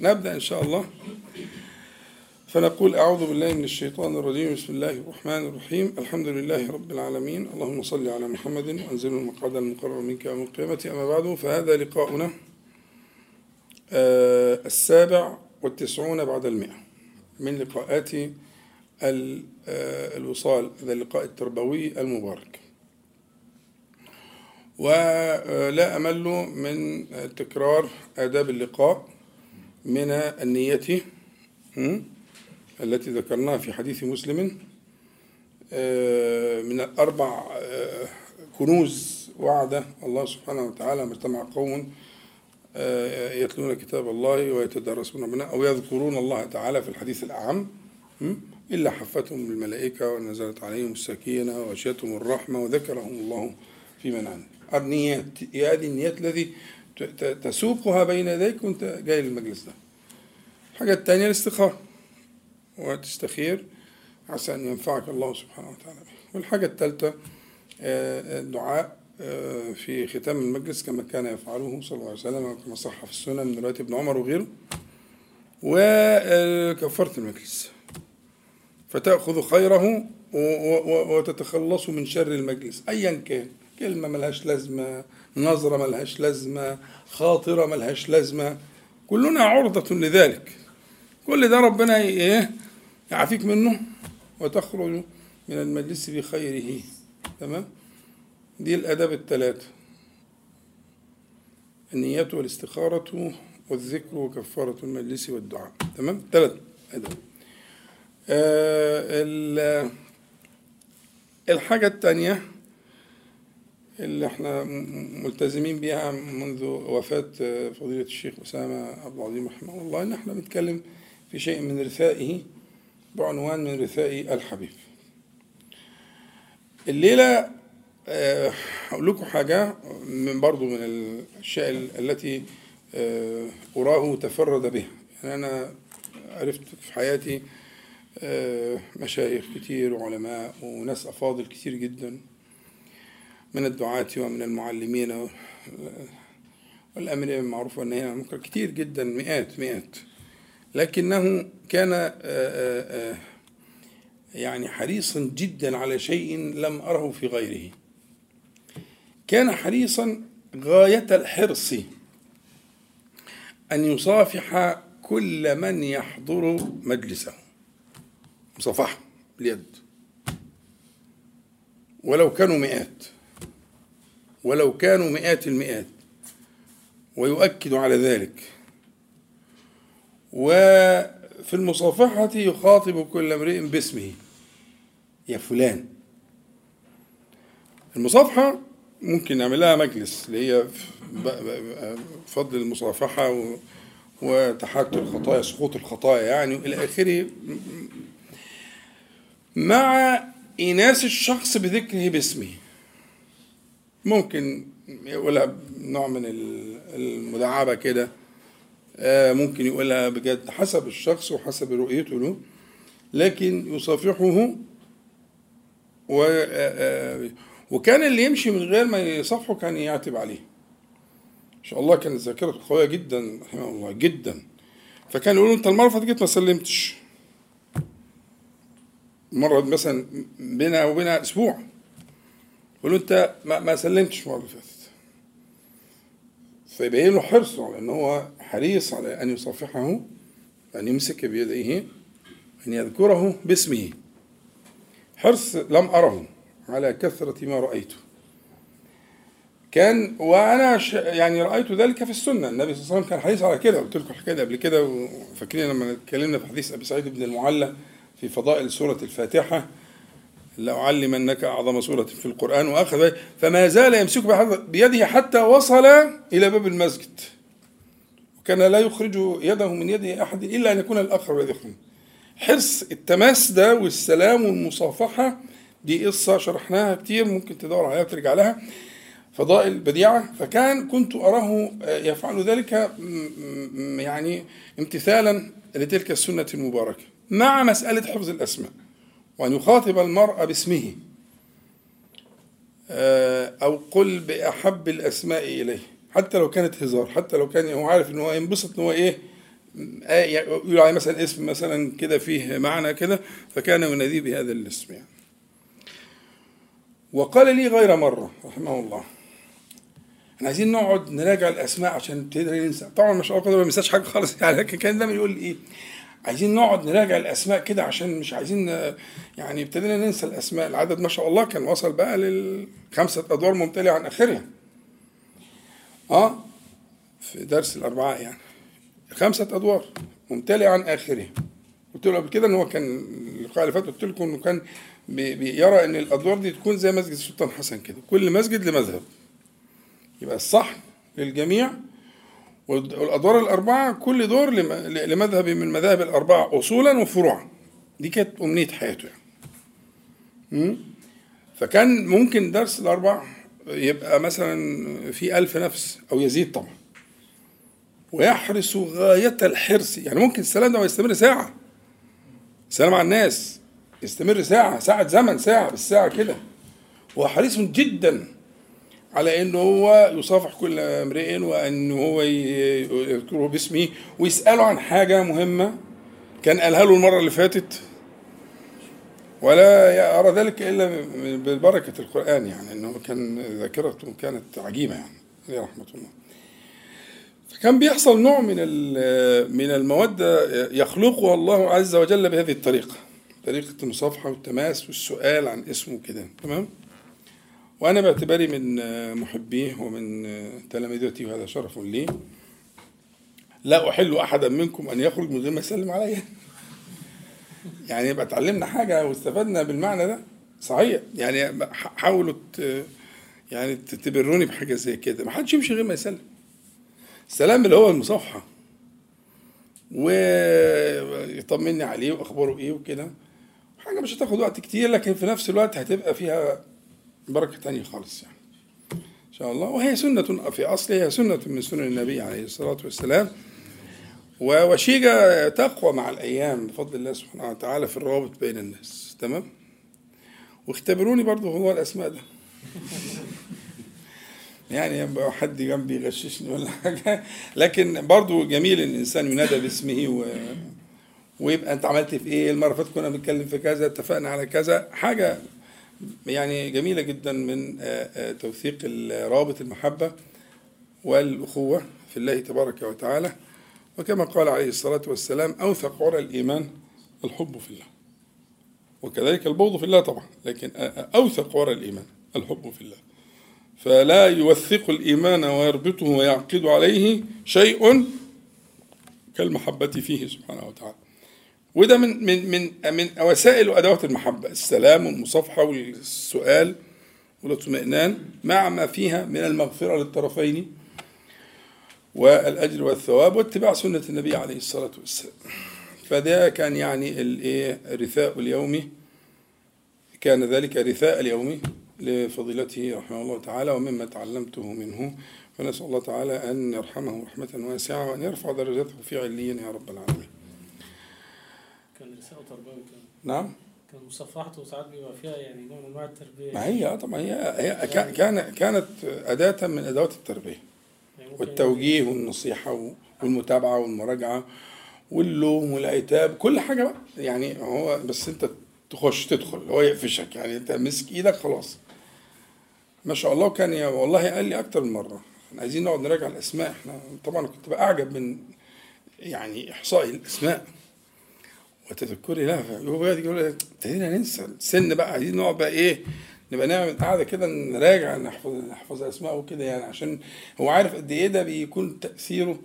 نبدأ إن شاء الله. فنقول أعوذ بالله من الشيطان الرجيم. بسم الله الرحمن الرحيم. الحمد لله رب العالمين. اللهم صل على محمد وأنزله المقعد المقرر منك يوم القيامة. أما بعد فهذا لقاؤنا آه، السابع والتسعون بعد المئة من لقاءات آه، الوصال هذا اللقاء التربوي المبارك. ولا أمل من تكرار آداب اللقاء. من النية? التي ذكرناها في حديث مسلم آه، من الأربع آه، كنوز وعد الله سبحانه وتعالى ما اجتمع قوم آه، يتلون كتاب الله ويتدارسون بنا أو يذكرون الله تعالى في الحديث الأعم? إلا حفتهم الملائكة ونزلت عليهم السكينة وغشيتهم الرحمة وذكرهم الله في من عنده النيات هذه النيات التي تسوقها بين يديك وانت جاي للمجلس ده. الحاجة الثانية الاستخارة. وتستخير عسى أن ينفعك الله سبحانه وتعالى والحاجة الثالثة آه، الدعاء آه، في ختام المجلس كما كان يفعله صلى الله عليه وسلم وكما صح في السنن من رواية ابن عمر وغيره. وكفرت المجلس. فتأخذ خيره وتتخلص من شر المجلس. أيا كان. كلمة ملهاش لازمة. نظرة ملهاش لازمة خاطرة ملهاش لازمة. كلنا عرضة لذلك. كل ده ربنا إيه يعافيك منه وتخرج من المجلس بخيره. تمام؟ دي الآداب الثلاثة النية والاستخارة والذكر وكفارة المجلس والدعاء. تمام؟ ثلاث آداب آه، ال- الحاجة الثانية اللي إحنا ملتزمين بها منذ وفاة آه، فضيلة الشيخ أسامة عبد العظيم رحمه الله إن إحنا بنتكلم في شيء من رثائه بعنوان من رثاء الحبيب. الليلة آه، هقول لكم حاجة من برضو من الأشياء ال- التي آه، أراه تفرد بها. يعني أنا عرفت في حياتي مشايخ كتير وعلماء وناس أفاضل كتير جدا. من الدعاة ومن المعلمين والأمر بالمعروف والنهي عن المنكر. كتير جدا مئات مئات. لكنه كان آه، آه، آه، يعني حريصا جدا على شيء لم أره في غيره. كان حريصا غاية الحرص أن يصافح كل من يحضر مجلسه. مصافحة باليد ولو كانوا مئات. ولو كانوا مئات المئات. ويؤكد على ذلك. وفي المصافحة يخاطب كل امرئ باسمه. يا فلان. المصافحة ممكن نعملها مجلس اللي هي فضل المصافحة و- وتحاتر الخطايا سقوط الخطايا يعني إلى آخره. مع إناس الشخص بذكره باسمه. ممكن يقولها نوع من ال- المداعبة كده. آه، ممكن يقولها بجد حسب الشخص وحسب رؤيته له لكن يصافحه و آه، وكان اللي يمشي من غير ما يصافحه كان يعتب عليه. ما شاء الله كانت ذاكرته قوية جدا رحمه الله جدا. فكان يقول أنت المرة اللي فاتت ما سلمتش. مرة مثلا بينها وبينها أسبوع. يقول له انت ما, سلمتش المرة اللي فاتت. فيبين له حرصه على إن هو حريص على أن يصافحه أن يمسك بيديه أن يذكره باسمه. حرص لم أره على كثرة ما رأيته. كان وأنا. يعني رأيت ذلك في السنة. النبي صلى الله عليه وسلم كان حريص على كده قلت لكم الحكاية دي قبل كده وفاكرين لما اتكلمنا في حديث أبي سعيد بن المعلى في فضائل سورة الفاتحة لأعلمنك أعظم سورة في القرآن وأخذ فما زال يمسك بيده حتى وصل إلى باب المسجد. وكان لا يخرج يده من يد أحد إلا أن يكون الآخر الذي يخرج حرص التماس ده والسلام والمصافحة دي قصة شرحناها كتير ممكن تدور عليها وترجع لها. فضائل بديعة. فكان كنت أراه يفعل ذلك يعني امتثالا لتلك السنة المباركة مع مسألة حفظ الأسماء. وأن يخاطب المرء باسمه. آه، أو قل بأحب الأسماء إليه. حتى لو كانت هزار حتى لو كان هو عارف إن هو ينبسط إن هو إيه آه، يقول عليه مثلا اسم مثلا كده فيه معنى كده فكان يناديه بهذا الاسم يعني. وقال لي غير مرة رحمه الله. إحنا عايزين نقعد نراجع الأسماء عشان تقدر ننسى طبعا ما شاء الله ما بنساش حاجة خالص يعني لكن كان دايما يقول لي إيه عايزين نقعد نراجع الأسماء كده عشان مش عايزين يعني ابتدينا ننسى الأسماء. العدد ما شاء الله كان وصل بقى للخمسه أدوار ممتلئة عن آخرها. آه في درس الأربعاء يعني. خمسة أدوار ممتلئة عن آخرها. قلت له قبل كده إن هو كان اللقاء اللي فات قلت لكم إنه كان بيرى إن الأدوار دي تكون زي مسجد السلطان حسن كده. كل مسجد لمذهب. يبقى الصح للجميع والأدوار الأربعة كل دور لمذهب من المذاهب الأربعة اصولا وفروعا. دي كانت أمنية حياته يعني. فكان ممكن درس الاربع يبقى مثلا في ألف نفس أو يزيد طبعا. ويحرص غاية الحرص. يعني ممكن السلام ده ما يستمر ساعة. السلام على الناس. يستمر ساعة ساعة زمن ساعة بالساعة كده. وحريص جدا. على انه هو يصافح كل امرئ وإن هو يذكره باسمه ويسأله عن حاجة مهمة كان قالها له المرة اللي فاتت. ولا ارى ذلك إلا ببركة القرآن يعني إنه كان ذاكرته كانت عجيبة يعني عليه رحمة الله. فكان بيحصل نوع من من الموده يخلقها الله عز وجل بهذه الطريقة طريقة المصافحة والتماس والسؤال عن اسمه كده تمام؟ وأنا باعتباري من محبيه ومن تلامذتي وهذا شرف لي. لا أحل أحدا منكم أن يخرج من غير ما يسلم عليا يعني يبقى اتعلمنا حاجة واستفدنا بالمعنى ده صحيح. يعني حاولوا يعني تبروني بحاجة زي كده. ما حدش يمشي غير ما يسلم. السلام اللي هو المصافحة. ويطمني عليه وأخباره إيه وكده. حاجة مش هتاخد وقت كتير لكن في نفس الوقت هتبقى فيها بركة تانية خالص يعني. إن شاء الله. وهي سنة في أصلها سنة من سنن النبي عليه الصلاة والسلام. وشيجة تقوى مع الأيام بفضل الله سبحانه وتعالى في الروابط بين الناس. تمام؟ واختبروني برضه هو الأسماء ده. يعني يبقى حد جنبي يغششني ولا حاجة. لكن برضه جميل إن الإنسان ينادى باسمه و... ويبقى أنت عملت في إيه؟ المرة فاتت كنا بنتكلم في كذا اتفقنا على كذا. حاجة يعني جميلة جدا من توثيق رابط المحبة والأخوة في الله تبارك وتعالى. وكما قال عليه الصلاة والسلام أوثق عرى الإيمان الحب في الله. وكذلك البغض في الله طبعا لكن أوثق عرى الإيمان الحب في الله. فلا يوثق الإيمان ويربطه ويعقد عليه شيء كالمحبة فيه سبحانه وتعالى. وده من من من من وسائل وادوات المحبة. السلام والمصافحة والسؤال والاطمئنان مع ما فيها من المغفرة للطرفين والأجر والثواب واتباع سنة النبي عليه الصلاة والسلام. فده كان يعني الإيه؟ الرثاء اليومي كان ذلك رثاء اليومي لفضيلته رحمه الله تعالى ومما تعلمته منه. فنسأل الله تعالى أن يرحمه رحمة واسعة وأن يرفع درجته في عليين يا رب العالمين. تربوي كان نعم. كان مصفحته ساعات بيبقى فيها يعني نوع من أنواع التربية. ما هي طبعا. هي, هي كان كانت أداة من أدوات التربية. يعني والتوجيه والنصيحة والمتابعة والمراجعة واللوم والعتاب كل حاجة بقى. يعني هو بس أنت تخش تدخل هو يقفشك. يعني أنت مسك إيدك خلاص. ما شاء الله كان يا والله قال لي أكتر من مرة. إحنا عايزين نقعد نراجع الأسماء. إحنا طبعا كنت بقى أعجب من يعني إحصائي الأسماء. وتذكري لها يقول ابتدينا ننسى السن بقى عايزين نقعد بقى إيه نبقى نعمل قاعدة كده نراجع نحفظ نحفظ اسماء وكده يعني عشان هو عارف قد إيه ده بيكون تأثيره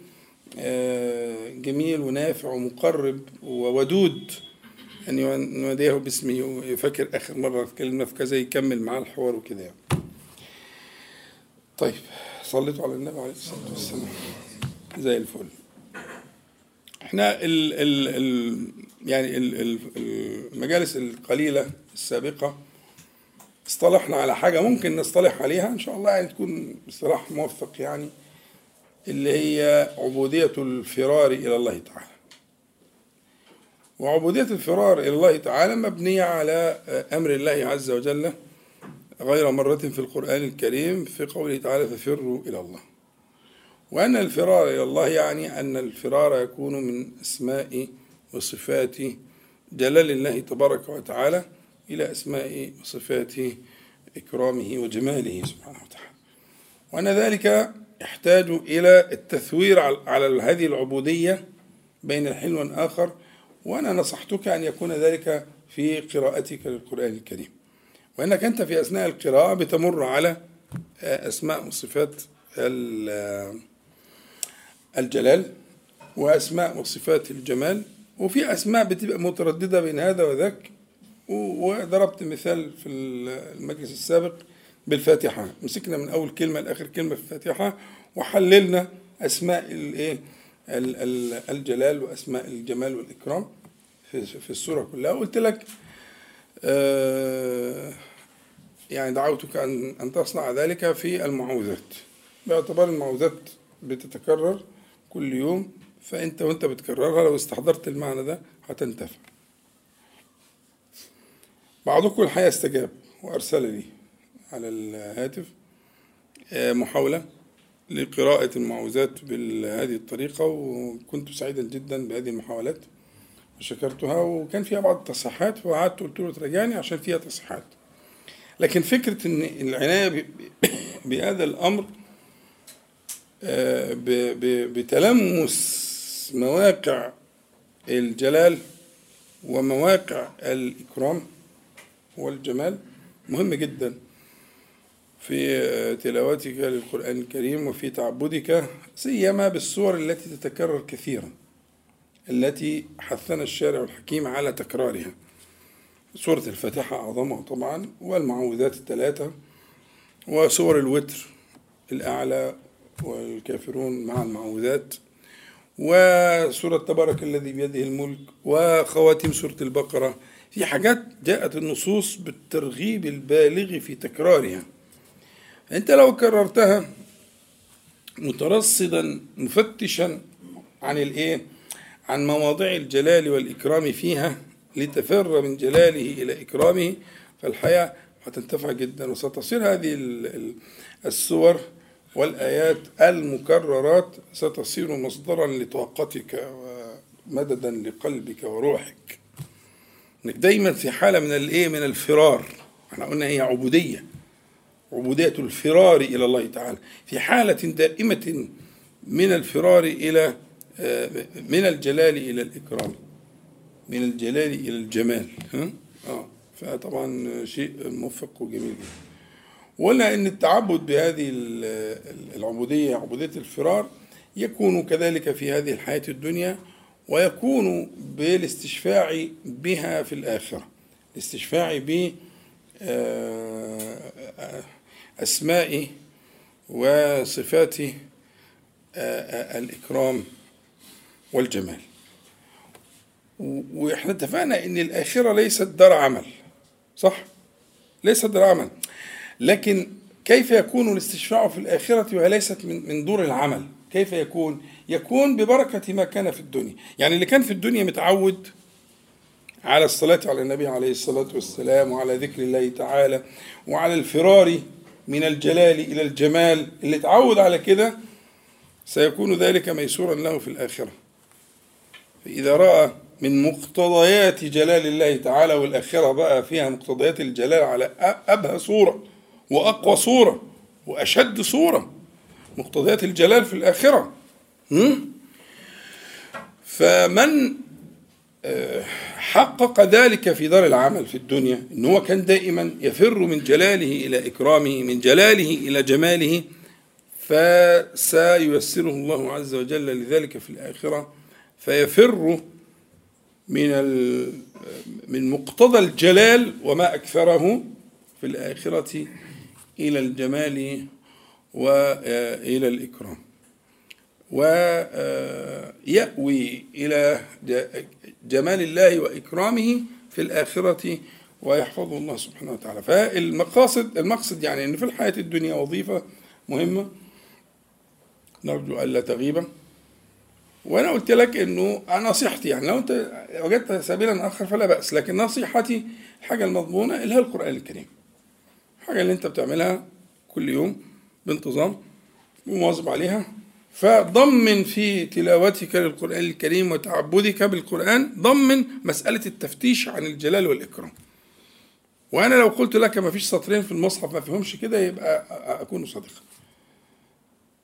آه، جميل ونافع ومقرب وودود. أن يناديه باسمه ويفكر آخر مرة اتكلمنا في كذا يكمل معاه الحوار وكده يعني. طيب صليتوا على النبي عليه الصلاة والسلام. زي الفل. إحنا ال ال ال يعني ال ال المجالس القليلة السابقة اصطلحنا على حاجة ممكن نصطلح عليها إن شاء الله يعني تكون اصطلاح موفق يعني اللي هي عبودية الفرار إلى الله تعالى. وعبودية الفرار إلى الله تعالى مبنية على أمر الله عز وجل غير مرة في القرآن الكريم في قوله تعالى ففروا إلى الله وأن الفرار إلى الله يعني أن الفرار يكون من أسماء وصفات جلال الله تبارك وتعالى إلى أسماء وصفات إكرامه وجماله سبحانه وتعالى. وأن ذلك يحتاج إلى التثوير على هذه العبودية بين الحين والآخر وأنا نصحتك أن يكون ذلك في قراءتك للقرآن الكريم. وأنك أنت في أثناء القراءة بتمر على أسماء وصفات الجلال وأسماء وصفات الجمال وفي أسماء بتبقى مترددة بين هذا وذاك. وضربت مثال في المجلس السابق بالفاتحة. مسكنا من أول كلمة لآخر كلمة في الفاتحة وحللنا أسماء الإيه الجلال وأسماء الجمال والإكرام في السورة كلها. قلت لك آه يعني دعوتك أن أن تصنع ذلك في المعوذات. باعتبار المعوذات بتتكرر كل يوم فأنت وأنت بتكررها لو استحضرت المعنى ده هتنتفع. بعضكم الحقيقة استجاب وأرسل لي على الهاتف آه، محاولة لقراءة المعوذات بهذه الطريقة وكنت سعيدا جدا بهذه المحاولات وشكرتها وكان فيها بعض التصحيحات وقعدت قلت له تراجعني عشان فيها تصحيحات. لكن فكرة إن العناية بهذا الأمر آه، مواقع الجلال ومواقع الإكرام والجمال مهم جدا في تلاوتك للقرآن الكريم وفي تعبدك سيما بالصور التي تتكرر كثيرا التي حثنا الشارع الحكيم على تكرارها. سورة الفاتحة أعظمها طبعا والمعوذات الثلاثة وسور الوتر الأعلى والكافرون مع المعوذات. وسورة تبارك الذي بيده الملك وخواتيم سورة البقرة. في حاجات جاءت النصوص بالترغيب البالغ في تكرارها. أنت لو كررتها مترصدا مفتشا عن الايه؟ عن مواضع الجلال والإكرام فيها لتفر من جلاله إلى إكرامه. فالحياة هتنتفع جدا. وستصير هذه السور والآيات المكررات ستصير مصدرا لطاقتك ومددا لقلبك وروحك. إنك دايما في حالة من الإيه؟ من الفرار. إحنا قلنا هي عبودية. عبودية الفرار إلى الله تعالى. في حالة دائمة من الفرار إلى من الجلال إلى الإكرام. من الجلال إلى الجمال. ها؟ آه. فطبعا شيء موفق وجميل. جدا وقلنا إن التعبد بهذه العبودية عبودية الفرار يكون كذلك في هذه الحياة الدنيا ويكون بالاستشفاع بها في الآخرة. الاستشفاع ب آه، أسماء وصفات آه، الإكرام والجمال. وإحنا اتفقنا إن الآخرة ليست دار عمل صح؟ ليست دار عمل. لكن كيف يكون الاستشفاع في الآخرة وهي ليست من من دور العمل؟ كيف يكون؟ يكون ببركة ما كان في الدنيا. يعني اللي كان في الدنيا متعود على الصلاة على النبي عليه الصلاة والسلام وعلى ذكر الله تعالى وعلى الفرار من الجلال إلى الجمال. اللي تعود على كده سيكون ذلك ميسورا له في الآخرة. فإذا رأى من مقتضيات جلال الله تعالى والآخرة بقى فيها مقتضيات الجلال على أبهى صورة. وأقوى صورة وأشد صورة مقتضيات الجلال في الآخرة. فمن آه، حقق ذلك في دار العمل في الدنيا إن هو كان دائما يفر من جلاله إلى إكرامه من جلاله إلى جماله فسييسره الله عز وجل لذلك في الآخرة فيفر من من مقتضى الجلال وما أكثره في الآخرة إلى الجمال وإلى الإكرام. ويأوي إلى جمال الله وإكرامه في الآخرة ويحفظه الله سبحانه وتعالى. فالمقاصد المقصد يعني أن في الحياة الدنيا وظيفة مهمة نرجو ألا تغيب. وأنا قلت لك أنه نصيحتي يعني لو أنت وجدت سبيلا آخر فلا بأس لكن نصيحتي الحاجة المضمونة اللي هي القرآن الكريم. الحاجة اللي انت بتعملها كل يوم بانتظام ومواظب عليها. فضمن في تلاوتك للقرآن الكريم وتعبدك بالقرآن ضمن مسألة التفتيش عن الجلال والإكرام. وأنا لو قلت لك ما فيش سطرين في المصحف ما فيهمش كده يبقى أكون صادقا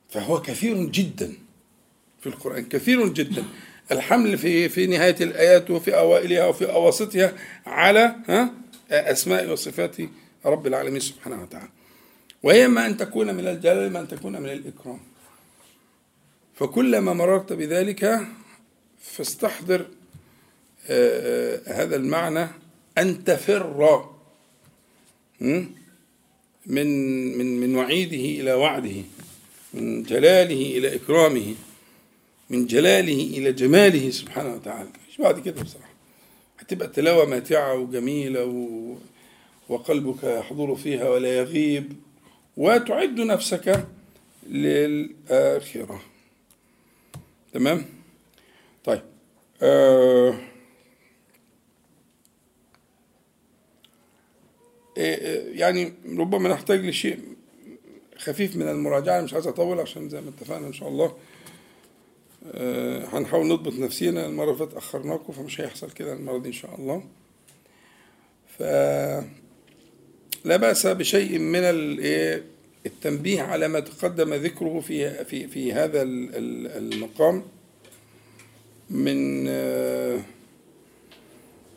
فهو كثير جدا في القرآن كثير جدا. الحمل في في نهاية الآيات وفي أوائلها وفي أواسطها على ها أسماء وصفات رب العالمين سبحانه وتعالى. وهي إما أن تكون من الجلال إما أن تكون من الإكرام. فكلما مررت بذلك فاستحضر آه، آه، هذا المعنى أن تفر? من من من وعيده إلى وعده من جلاله إلى إكرامه من جلاله إلى جماله سبحانه وتعالى. مش بعد كده بصراحة. هتبقى التلاوة ماتعة وجميلة و... وقلبك يحضر فيها ولا يغيب وتعد نفسك للآخرة. تمام؟ طيب آه إيه، يعني ربما نحتاج لشيء خفيف من المراجعة مش عايز أطول عشان زي ما اتفقنا إن شاء الله آه، هنحاول نضبط نفسينا. المرة اللي فاتت أخرناكم فمش هيحصل كده المرة دي إن شاء الله. ف لا بأس بشيء من إيه، التنبيه على ما تقدم ذكره في في في هذا ال- ال- المقام من آه،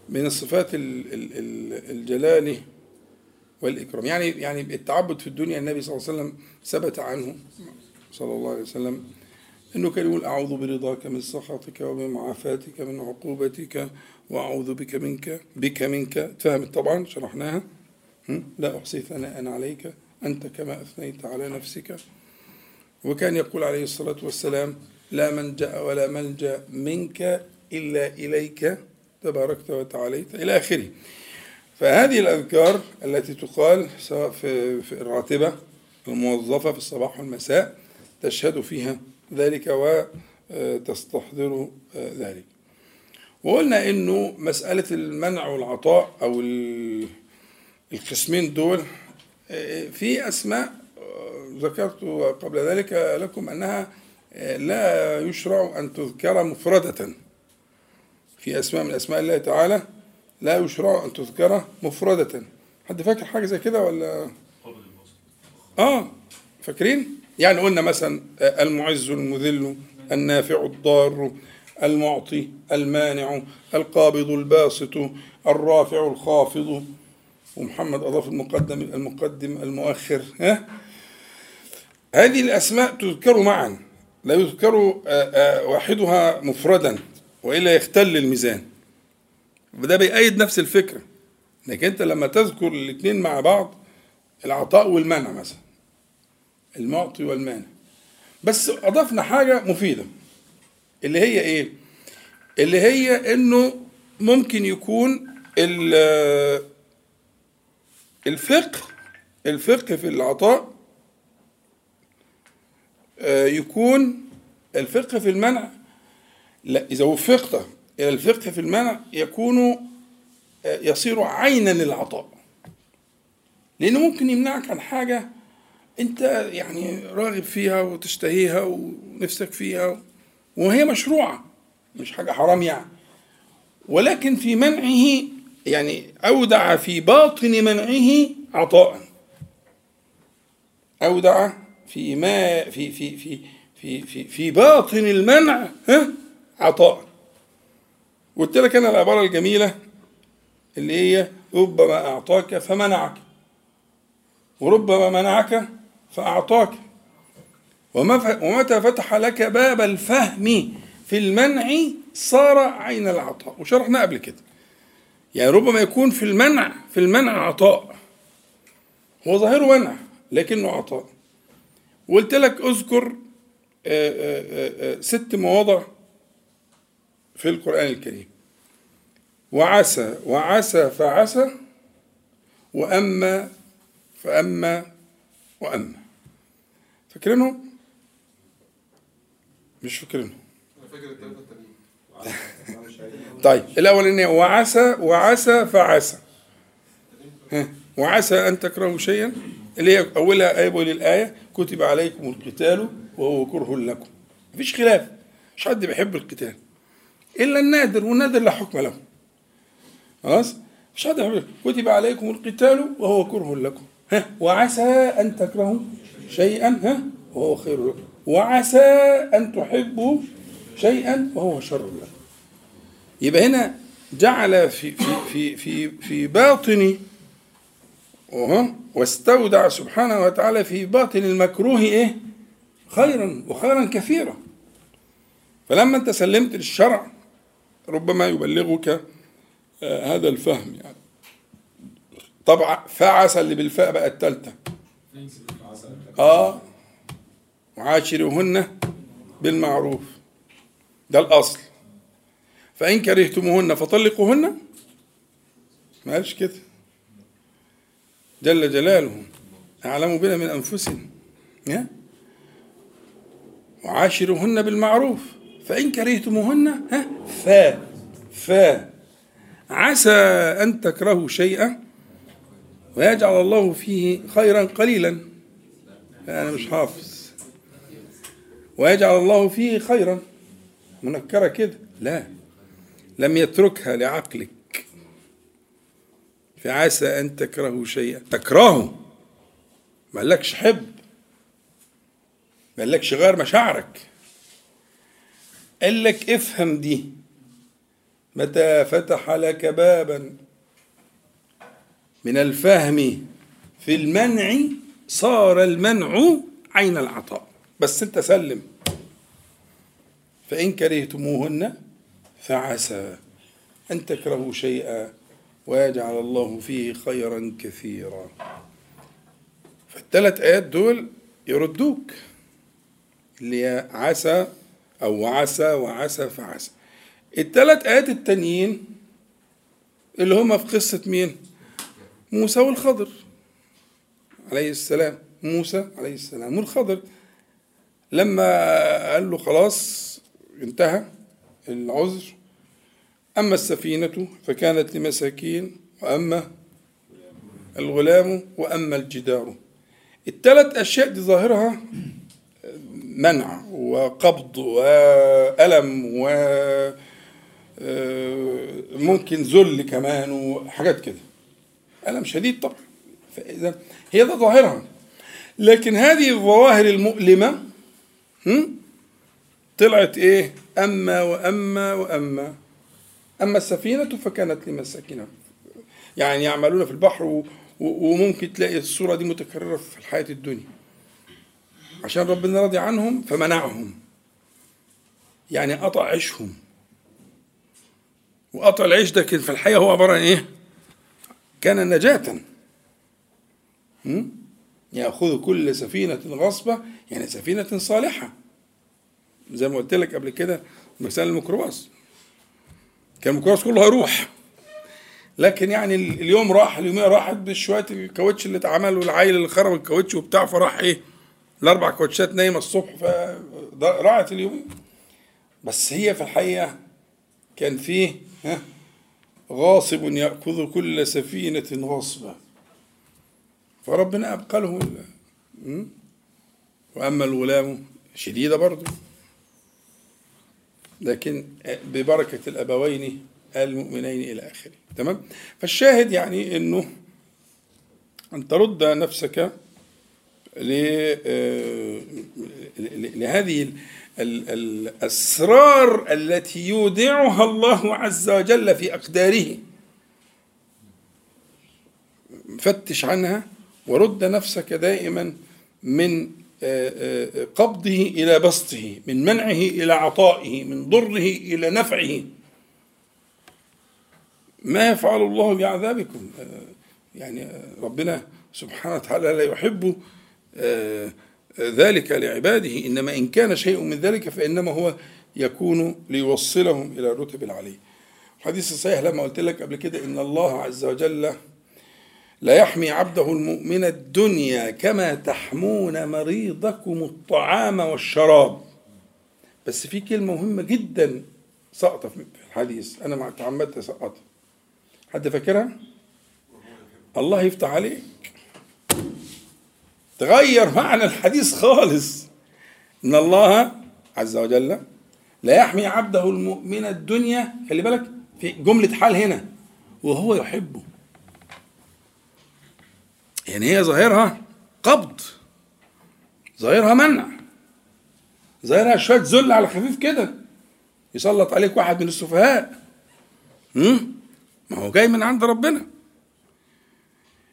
من الصفات ال- ال- ال- الجلال والإكرام. يعني يعني التعبد في الدنيا النبي صلى الله عليه وسلم ثبت عنه صلى الله عليه وسلم إنه كان يقول أعوذ برضاك من سخطك وبمعافاتك من عقوبتك وأعوذ بك منك بك منك. فهمت طبعا شرحناها؟ لا احصي ثناء عليك. أنت كما أثنيت على نفسك. وكان يقول عليه الصلاة والسلام لا منجا ولا ملجا منك إلا إليك تباركت وتعاليت. إلى آخره. فهذه الأذكار التي تقال سواء في الراتبة الموظفة في الصباح والمساء تشهد فيها ذلك وتستحضر ذلك. وقلنا إنه مسألة المنع والعطاء أو القسمين دول في أسماء ذكرت قبل ذلك لكم أنها لا يشرع أن تذكر مفردة. في أسماء من أسماء الله تعالى لا يشرع أن تذكر مفردة. حد فاكر حاجة زي كده ولا؟ آه فاكرين؟ يعني قلنا مثلا آه، المعز المذل النافع الضار المعطي المانع القابض الباسط الرافع الخافض. ومحمد أضاف المقدم المقدم المؤخر ها؟ هذه الأسماء تذكر معا لا يذكر واحدها مفردا وإلا يختل الميزان. وده بيأيد نفس الفكرة إنك أنت لما تذكر الاثنين مع بعض العطاء والمنع مثلا المعطي والمانع. بس أضفنا حاجة مفيدة اللي هي إيه؟ اللي هي إنه ممكن يكون الفقه الفقه في العطاء آه، يكون الفقه في المنع. لا إذا وفقت إلى الفقه في المنع يكون آه، يصير عينا للعطاء. لأنه ممكن يمنعك عن حاجة أنت يعني راغب فيها وتشتهيها ونفسك فيها وهي مشروعة مش حاجة حرام يعني. ولكن في منعه يعني أودع في باطن منعه عطاء. أودع في ما في في في في في, في باطن المنع ها؟ عطاء. قلت لك أنا العبارة الجميلة اللي هي ربما أعطاك فمنعك. وربما منعك فأعطاك. ومتى فتح لك باب الفهم في المنع صار عين العطاء. وشرحنا قبل كده. يعني ربما يكون في المنع في المنع عطاء. هو ظاهره منع لكنه عطاء. وقلت لك اذكر آه، آه، آه، ست مواضع في القرآن الكريم. وعسى وعسى فعسى وأما فأما وأما. فاكرينهم؟ مش فاكرينهم. أنا فاكر الثلاثه التانيين. طيب الأولانية وعسى وعسى فعسى. وعسى أن تكرهوا شيئا. اللي هي أولها آية الآية كتب عليكم القتال وهو كره لكم. مفيش خلاف. مش حد بيحب القتال. إلا النادر والنادر لا حكم له. خلاص؟ مش حد يحب كتب عليكم القتال وهو كره لكم. ها وعسى أن تكرهوا شيئا. ها وهو خير لكم. وعسى أن تحبوا شيئا وهو شر لكم. يبقى هنا جعل في في في في في باطن واستودع سبحانه وتعالى في باطن المكروه إيه؟ خيرا وخيرا كثيرا. فلما أنت سلمت للشرع ربما يبلغك آه هذا الفهم يعني. طبعا فعسى اللي بالفاء بقى الثالثه. آه وعاشروهن بالمعروف. ده الأصل. فإن كرهتموهن فطلقوهن. ما قالش كده. جل جلاله أعلم بنا من أنفسنا يا وعاشروهن بالمعروف. فإن كرهتموهن ها؟ فا فا عسى أن تكرهوا شيئا ويجعل الله فيه خيرا قليلا. أنا مش حافظ. ويجعل الله فيه خيرا. منكرة كده. لا. لم يتركها لعقلك. فعسى أن تكرهوا شيئا. تكرهه. ما قالكش حب. ما قالكش غير مشاعرك. قال لك افهم دي. متى فتح لك بابا. من الفهم في المنع صار المنع عين العطاء. بس انت سلم. فإن كرهتموهن فعسى أن تكرهوا شيئا ويجعل الله فيه خيرا كثيرا. فالثلاث آيات دول يردوك. اللي عسى أو عسى وعسى فعسى. الثلاث آيات التانيين اللي هما في قصة مين؟ موسى والخضر عليه السلام. موسى عليه السلام والخضر. لما قال له خلاص انتهى. العذر. أما السفينة فكانت لمساكين وأما الغلام وأما الجدار. الثلاث أشياء دي ظاهرها منع وقبض وألم و ممكن ذل كمان وحاجات كده. ألم شديد طبعا. فإذا هي ده ظاهرها. لكن هذه الظواهر المؤلمة طلعت إيه؟ أما وأما وأما. أما السفينة فكانت لمساكين. يعني يعملون في البحر. وممكن تلاقي الصورة دي متكررة في الحياة الدنيا. عشان ربنا راضي عنهم فمنعهم. يعني قطع عيشهم. وقطع العيش ده في الحقيقة هو عبارة عن إيه؟ كان نجاة. يأخذ كل سفينة غصبة. يعني سفينة صالحة. زي ما قلت لك قبل كده مثال الميكروباص. كان الميكروباص كله هيروح. لكن يعني اليوم راح اليومين راحت بشوية الكاوتش اللي اتعمل والعيل اللي خرب الكاوتش وبتاع فراح إيه الأربع كاوتشات نايمة الصبح فراحت اليومين بس هي في الحقيقة كان فيه ها غاصب يأخذ كل سفينة غصبا فربنا أبقى له وأما الغلام شديدة برضه. لكن ببركة الأبوين المؤمنين إلى آخره. تمام؟ فالشاهد يعني أنه أن ترد نفسك لهذه الأسرار التي يودعها الله عز وجل في أقداره. فتش عنها ورد نفسك دائما من قبضه إلى بسطه من منعه إلى عطائه من ضره إلى نفعه. ما يفعل الله بعذابكم؟ يعني ربنا سبحانه وتعالى لا يحب ذلك لعباده. إنما إن كان شيء من ذلك فإنما هو يكون ليوصلهم إلى الرتب العليه الحديث الصحيح لما قلت لك قبل كده إن الله عز وجل لا يحمي عبده المؤمن الدنيا كما تحمون مريضكم الطعام والشراب. بس في كلمة مهمة جدا سقطة في الحديث. أنا ما تعمدت أسقطها حد فاكرها؟ الله يفتح عليك. تغير معنى الحديث خالص. إن الله عز وجل لا يحمي عبده المؤمن الدنيا خلي بالك في جملة حال هنا وهو يحبه. يعني هي ظاهرها قبض ظاهرها منع ظاهرها شوية ذل على خفيف كده يسلط عليك واحد من السفهاء؟ ما هو جاي من عند ربنا.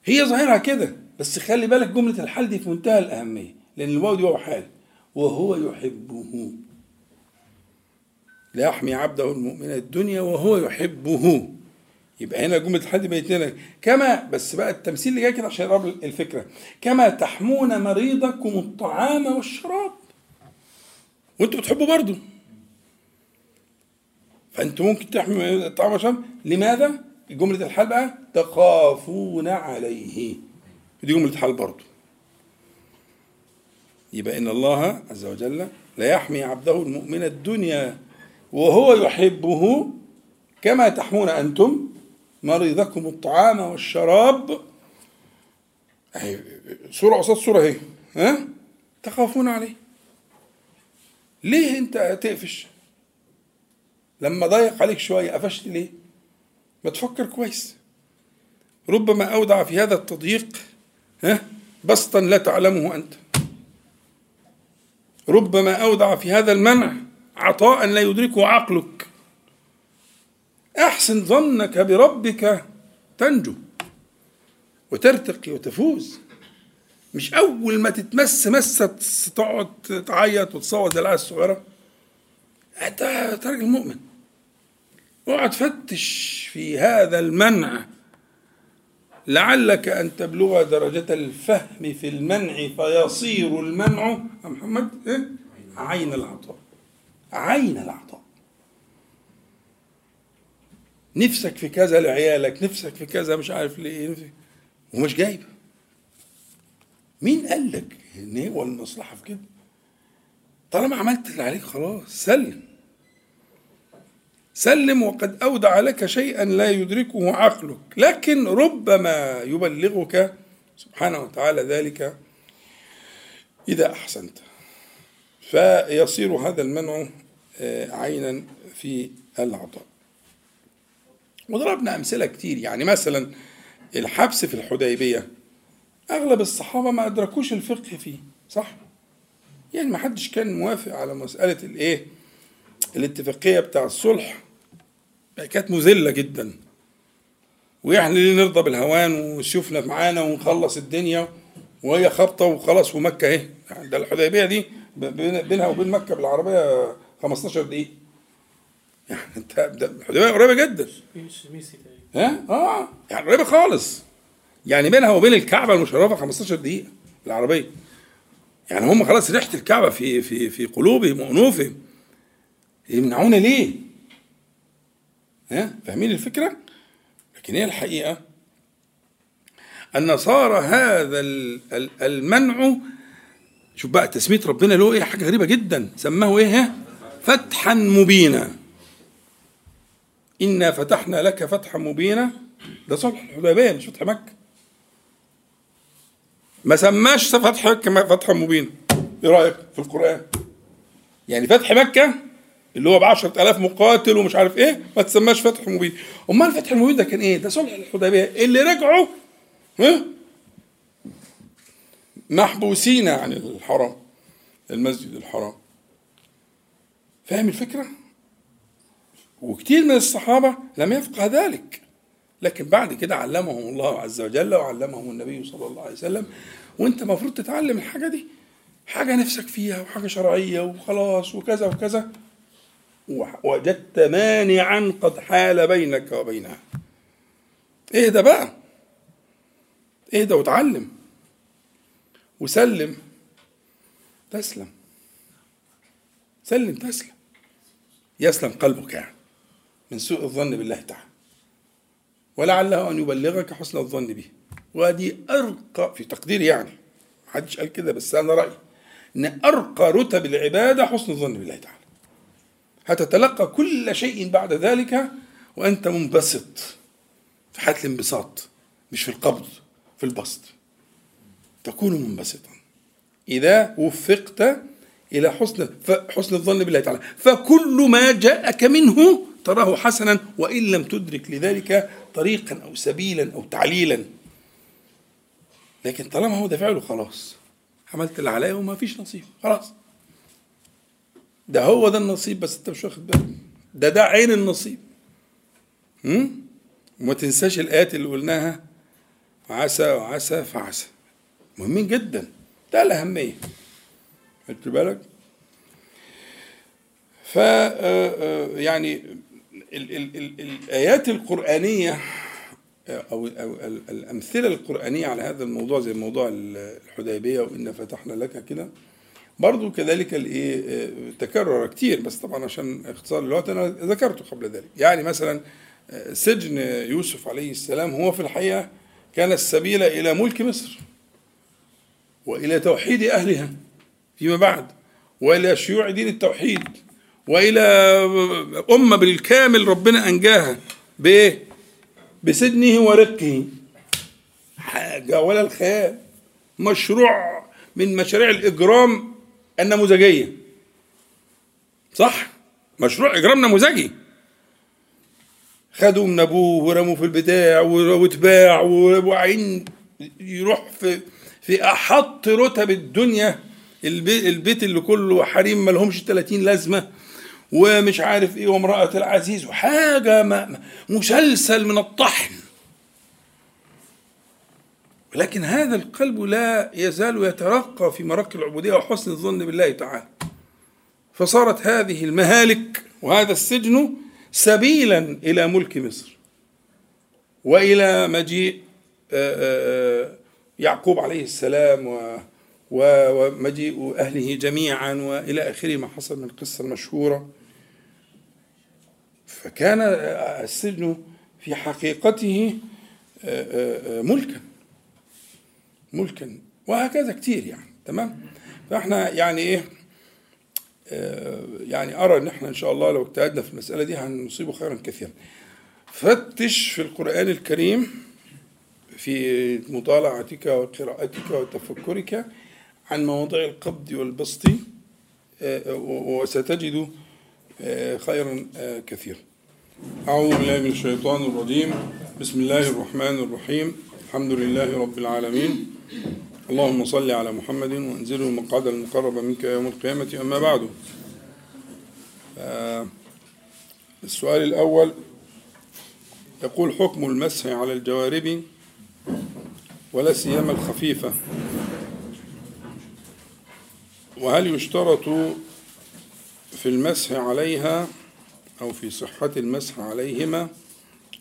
هي ظاهرها كده بس خلي بالك جملة الحال دي في منتهى الأهمية لأن الواو دي واو حال. وهو يحبه. لا يحمي عبده المؤمن الدنيا وهو يحبه. يبقى هنا جملة الحال دي بقت لنا كما بس بقى التمثيل اللي جاي كده عشان يقرب الفكرة. كما تحمون مريضكم الطعام والشراب. وانتوا بتحبوا برضه. فانتوا ممكن تحموا الطعام والشراب. لماذا؟ جملة الحال بقى تخافون عليه. دي جملة حال برضه. يبقى إن الله عز وجل لا يحمي عبده المؤمن الدنيا وهو يحبه كما تحمون أنتم مريضكم الطعام والشراب. أهي صورة قصاد صورة اهي ها؟ تخافون عليه. ليه أنت تقفش؟ لما ضيق عليك شوية قفشت ليه؟ ما تفكر كويس. ربما أودع في هذا التضييق ها؟ بسطا لا تعلمه أنت. ربما أودع في هذا المنع عطاء لا يدركه عقلك. أحسن ظنك بربك تنجو وترتقي وتفوز. مش أول ما تتمس مسة تقعد تعيط وتصوت زي العيال الصغيرة. أنت أنت راجل مؤمن اقعد فتش في هذا المنع. لعلك أن تبلغ درجة الفهم في المنع فيصير المنع. يا محمد إيه؟ عين العطاء. عين العطاء. نفسك في كذا لعيالك نفسك في كذا مش عارف ليه ومش جايب مين قال لك إن هو المصلحة في كده؟ طالما عملت اللي عليك خلاص سلم. سلم وقد أودع لك شيئا لا يدركه عقلك. لكن ربما يبلغك سبحانه وتعالى ذلك إذا أحسنت. فيصير هذا المنع عينا في العطاء. وضربنا أمثلة كتير. يعني مثلا الحبس في الحديبية أغلب الصحابة ما أدركوش الفقه فيه صح؟ يعني ما حدش كان موافق على مسألة الإيه؟ الاتفاقية بتاع الصلح. كانت مذلة جدا. وإحنا ليه نرضى بالهوان وسيوفنا معانا ونخلص الدنيا؟ وهي خبطة وخلاص ومكة يعني ده الحديبية دي بينها وبين مكة بالعربية 15 دقيقة. يعني انت الحديبية قريبة جدا. ها؟ آه يعني قريبة خالص. يعني بينها وبين الكعبة المشرفة 15 دقيقة بالعربية. يعني هم خلاص ريحة الكعبة في في في قلوبهم وأنوفهم. يمنعونا ليه؟ ها؟ فاهمين الفكرة؟ لكن هي الحقيقة أن صار هذا المنع. شوف بقى تسمية ربنا له إيه؟ حاجة غريبة جدا. سماه إيه؟ فتحا مبينا. إنا فتحنا لك فتحا مبينا. ده صلح الحديبية مش فتح مكة. ما سماش فتح مكة فتحا مبينا. إيه رأيك في القرآن؟ يعني فتح مكة اللي هو ب 10000 مقاتل ومش عارف إيه ما تسماش فتح مبين. أمال الفتح المبين ده كان إيه؟ ده صلح الحديبيه اللي رجعوا ها؟ محبوسين عن الحرم المسجد الحرام. فاهم الفكرة؟ وكتير من الصحابة لم يفقه ذلك. لكن بعد كده علمهم الله عز وجل وعلمهم النبي صلى الله عليه وسلم. وانت المفروض تتعلم الحاجة دي. حاجة نفسك فيها وحاجة شرعية وخلاص وكذا وكذا. وجدت مانعا قد حال بينك وبينها. اهدى بقى. اهدى وتعلم. وسلم. تسلم. سلم تسلم. يسلم قلبك يعني. من سوء الظن بالله تعالى. ولعله أن يبلغك حسن الظن به. ودي أرقى في تقديري يعني. محدش قال كده بس أنا رأيي إن أرقى رتب العبادة حسن الظن بالله تعالى. هتتلقى كل شيء بعد ذلك وأنت منبسط. في حالة الانبساط مش في القبض في البسط. تكون منبسطا. إذا وفقت إلى حسن حسن الظن بالله تعالى. فكل ما جاءك منه تراه حسنا وإن لم تدرك لذلك طريقا أو سبيلا أو تعليلا. لكن طالما هو ده فعله خلاص. عملت اللي عليا وما فيش نصيب خلاص. ده هو ده النصيب بس أنت مش واخد بالك. ده ده عين النصيب. هم؟ وما تنساش الآيات اللي قلناها. عسى وعسى فعسى. مهمين جدا. ده الأهمية. خدت بالك؟ ف يعني ال ال ال الآيات القرآنية أو, أو الأمثلة القرآنية على هذا الموضوع زي موضوع الحديبية وإن فتحنا لك كده برضو كذلك الايه تكرر كتير بس طبعا عشان اختصار الوقت أنا ذكرته قبل ذلك. يعني مثلا سجن يوسف عليه السلام هو في الحقيقة كان السبيل إلى ملك مصر وإلى توحيد أهلها فيما بعد وإلى شيوع دين التوحيد. وإلى أمة بالكامل ربنا أنجاها بايه؟ بسجنه ورقه. حاجة ولا الخيال. مشروع من مشاريع الإجرام النموذجية. صح؟ مشروع إجرام نموذجي. خدوا من أبوه ورموا في البتاع واتباع وعين يروح في في أحط رتب الدنيا. البيت اللي كله حريم ما لهمش 30 لازمة. ومش عارف إيه وامرأة العزيز وحاجة مسلسل من الطحن. ولكن هذا القلب لا يزال يترقى في مرق العبودية وحسن الظن بالله تعالى. فصارت هذه المهالك وهذا السجن سبيلا إلى ملك مصر وإلى مجيء يعقوب عليه السلام ومجيء أهله جميعا وإلى آخره ما حصل من القصة المشهورة. فكان السجن في حقيقته ملكا. ملكا. وهكذا كتير يعني تمام؟ فإحنا يعني إيه يعني أرى إن إحنا إن شاء الله لو اجتهدنا في المسألة دي هنصيب خيرا كثيرا. فتش في القرآن الكريم في مطالعتك وقراءتك وتفكرك عن مواضيع القبض والبسط وستجد خيرا كثيرا. أعوذ بالله من الشيطان الرجيم. بسم الله الرحمن الرحيم. الحمد لله رب العالمين. اللهم صل على محمد وانزله المقعد المقرب منك يوم القيامة. أما بعد. السؤال الأول. يقول حكم المسح على الجوارب ولا سيما الخفيفة؟ وهل يشترط في المسح عليها أو في صحة المسح عليهما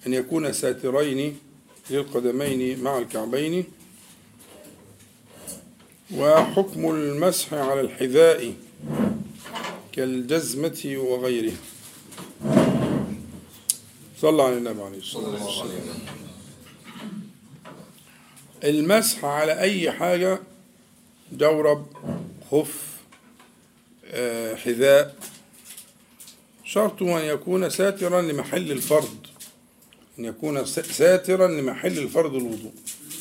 أن يكون ساترين للقدمين مع الكعبين. وحكم المسح على الحذاء كالجزمة وغيرها. صلى على النبي عليه الصلاة والسلام. المسح على أي حاجة جورب خف حذاء شرط أن يكون ساترا لمحل الفرض. أن يكون ساترا لمحل الفرض الوضوء.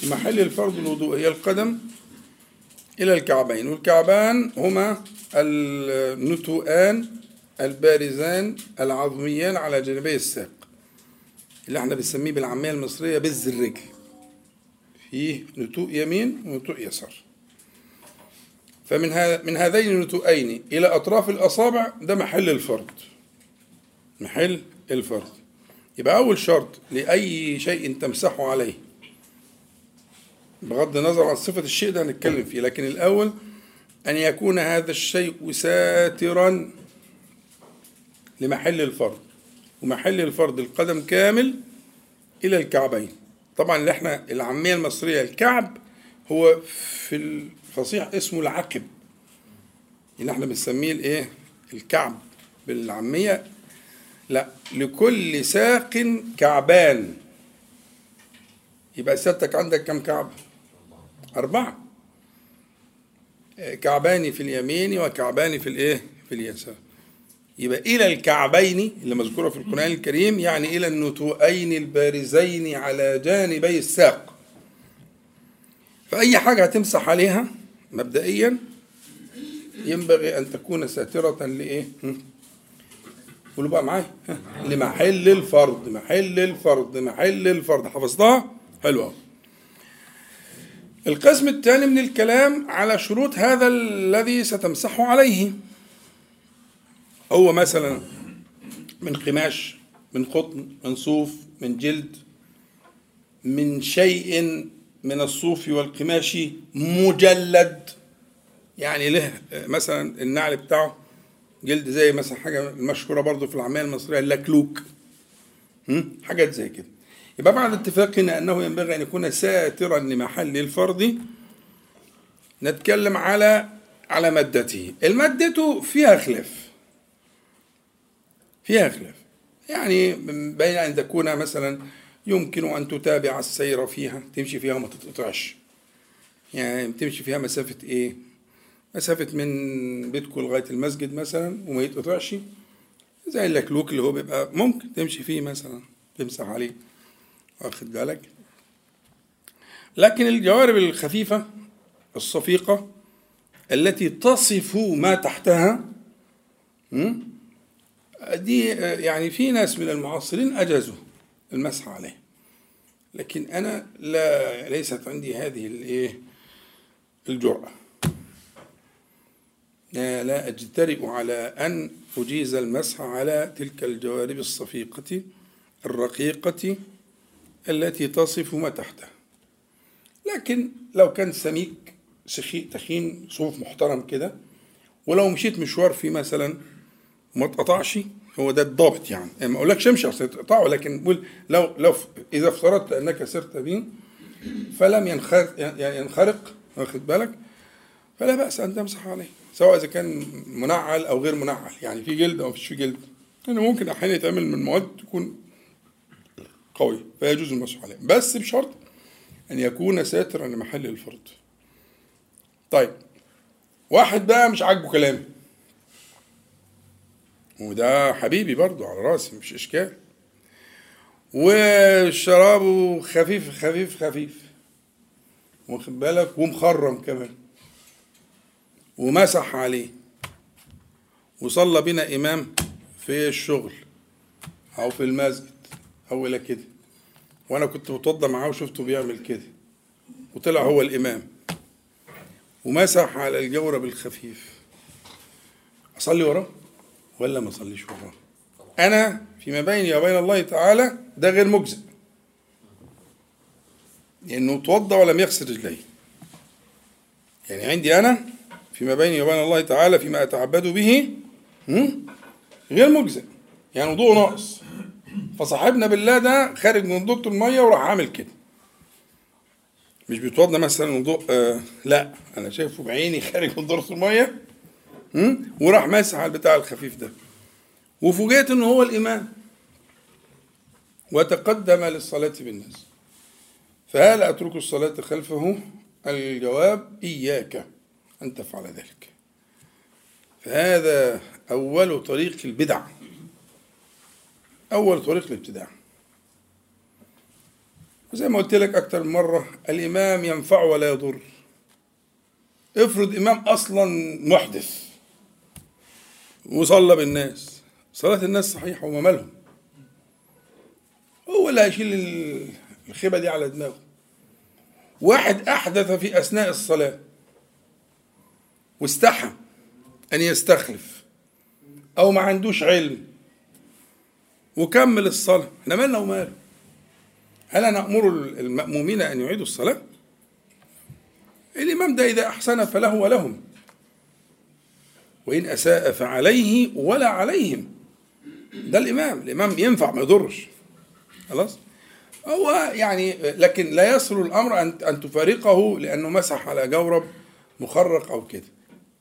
محل الفرض الوضوء هي القدم إلى الكعبين. والكعبان هما النتوءان البارزان العظميان على جانبي الساق. اللي إحنا بنسميه بالعامية المصرية بز الرجل. فيه نتوء يمين ونتوء يسار. فمن من هذين النتوءين إلى أطراف الأصابع ده محل الفرض. محل الفرض. يبقى أول شرط لأي شيء تمسحه عليه. بغض النظر عن صفة الشيء ده هنتكلم فيه لكن الأول أن يكون هذا الشيء ساترا لمحل الفرض. ومحل الفرض القدم كامل إلى الكعبين. طبعا اللي إحنا العامية المصرية الكعب هو في الفصيح اسمه العقب. اللي إحنا بنسميه الإيه؟ الكعب بالعامية. لا لكل ساق كعبان. يبقى سيادتك عندك كم كعب؟ أربعة. كعبان في اليمين وكعبان في الإيه؟ في اليسار. يبقى إلى الكعبين اللي مذكورة في القرآن الكريم يعني إلى النتوءين البارزين على جانبي الساق. فأي حاجة هتمسح عليها مبدئيا ينبغي أن تكون ساترة لإيه؟ قولوا بقى معايا؟ لمحل الفرض محل الفرض محل الفرض حفظتها؟ حلو أوي. القسم الثاني من الكلام على شروط هذا الذي ستمسح عليه هو مثلا من قماش من قطن من صوف من جلد من شيء من الصوف والقماش مجلد يعني له مثلا النعل بتاعه جلد زي مثلا حاجة مشهورة برضو في العمال المصرية اللكلوك؟ حاجات زي كده. يبقى بعد اتفاقنا أنه ينبغي أن يكون ساترا لمحل الفرض نتكلم على على مادته. المادة فيها خلاف. فيها خلاف. يعني بين أن تكون مثلا يمكن أن تتابع السير فيها تمشي فيها وما تتقطعش. يعني تمشي فيها مسافة إيه؟ مسافة من بيتكم لغاية المسجد مثلا وما يتقطعش. زي اللكلوك اللي هو بيبقى ممكن تمشي فيه مثلا تمسح عليه. واخد بالك؟ لكن الجوارب الخفيفة الصفيقة التي تصف ما تحتها? دي يعني في ناس من المعاصرين أجازوا المسح عليه. لكن أنا لا ليست عندي هذه الإيه الجرأة. لا, أجترئ على أن أجيز المسح على تلك الجوارب الصفيقة الرقيقة التي تصف ما تحتها لكن لو كان سميك تخين صوف محترم كده ولو مشيت مشوار فيه مثلا وما اتقطعش هو ده الضابط يعني. ما أقولكش امشي عشان تقطعه لكن قول لو لو إذا افترضت أنك سرت به فلم ينخرق واخد بالك؟ فلا بأس أن تمسح عليه. سواء إذا كان منعل أو غير منعل يعني في جلد أو مفيش في جلد. لأنه ممكن أحيانا يتعمل من مواد تكون قوي فيجوز المسح عليه بس بشرط أن يكون ساترا لمحل الفرض طيب واحد بقى مش عاجبه كلامي وده حبيبي برضو على راسي مش إشكال. وشرابه خفيف خفيف خفيف. واخد بالك؟ ومخرم كمان. ومسح عليه. وصلى بنا إمام في الشغل أو في المسجد أو إلى كده. وأنا كنت بتوضى معاه وشفته بيعمل كده. وطلع هو الإمام. ومسح على الجورب الخفيف أصلي وراه ولا ما أصليش وراه؟ أنا فيما بيني وبين الله تعالى ده غير مجزئ. لأنه توضى ولم يغسل رجليه. يعني عندي أنا فيما بيني وبين الله تعالى فيما اتعبد به غير مجزئ. يعني وضوء ناقص. فصاحبنا بالله ده خارج من ضوء المية وراح عامل كده. مش بيتوضى مثلا وضوء آه لا. أنا شايفه بعيني خارج من دورة المية وراح ماسح على البتاع الخفيف ده. وفوجئت ان هو الإمام. وتقدم للصلاة بالناس. فهل أترك الصلاة خلفه؟ الجواب إياك. أن تفعل ذلك. فهذا أول طريق البدع أول طريق الابتداع وزي ما قلت لك أكتر من مرة الإمام ينفع ولا يضر. افرض إمام أصلا محدث وصلى بالناس. صلاة الناس صحيحة وما مالهم. هو اللي هيشيل الخيبة دي على دماغه. واحد أحدث في أثناء الصلاة. واستحى أن يستخلف أو ما عندوش علم وكمل الصلاة. إحنا مالنا وماله؟ هل نأمر المأمومين أن يعيدوا الصلاة؟ الإمام ده إذا أحسن فله ولهم. وإن أساء فعليه ولا عليهم. ده الإمام. الإمام ينفع ما يضرش. خلاص؟ هو يعني لكن لا يصل الأمر أن تفارقه لأنه مسح على جورب مخرق أو كده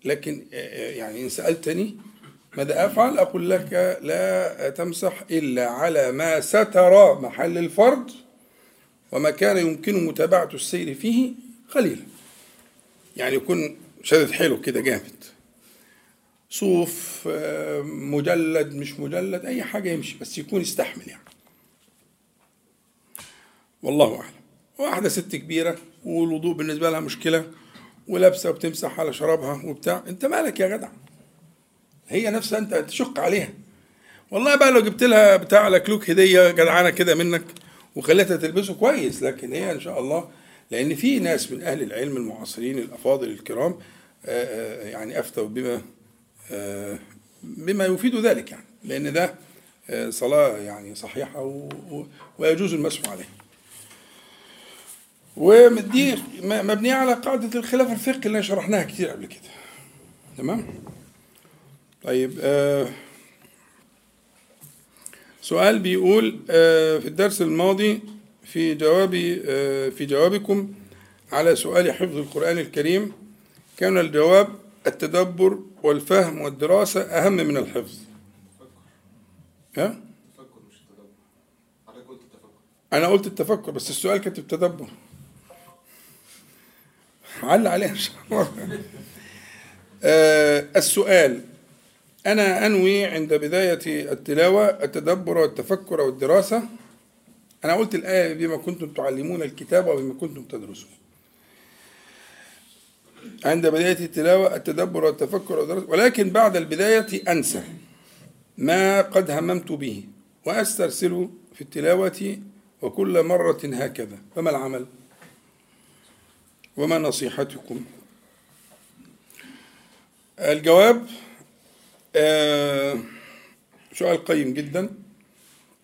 لكن يعني إن سألتني ماذا أفعل أقول لك لا تمسح إلا على ما ستر محل الفرض وما كان يمكن متابعة السير فيه قليلا. يعني يكون شدد حلو كده جامد. صوف مجلد مش مجلد أي حاجة يمشي بس يكون يستحمل يعني. والله أعلم. واحدة ست كبيرة والوضوء بالنسبة لها مشكلة. ولابسة وبتمسح على شرابها وبتاع. انت مالك يا جدع؟ هي نفسها انت تشق عليها. والله بقى لو جبت لها بتاع لكلوك هدية جدعانة كده منك وخليتها تلبسه كويس لكن هي إن شاء الله لأن في ناس من أهل العلم المعاصرين الأفاضل الكرام آه، آه، يعني أفتوا بما آه، بما يفيد ذلك يعني. لأن ده صلاة يعني صحيحة ويجوز المسح عليها. ودي م- مبنية على قاعدة الخلاف الفقهي اللي شرحناها كتير قبل كده. تمام؟ طيب آه سؤال بيقول آه في الدرس الماضي في جوابي آه في جوابكم على سؤال حفظ القرآن الكريم كان الجواب التدبر والفهم والدراسة أهم من الحفظ. ها؟ أنا قلت التفكر. بس السؤال كانت التدبر علق عليها إن شاء الله. آه السؤال. أنا أنوي عند بداية التلاوة التدبر والتفكر والدراسة. أنا قلت الآية بما كنتم تعلمون الكتاب وبما كنتم تدرسون. عند بداية التلاوة التدبر والتفكر والدراسة. ولكن بعد البداية أنسى ما قد هممت به. وأسترسل في التلاوة وكل مرة هكذا. فما العمل؟ وما نصيحتكم؟ الجواب آه، سؤال قيم جدا.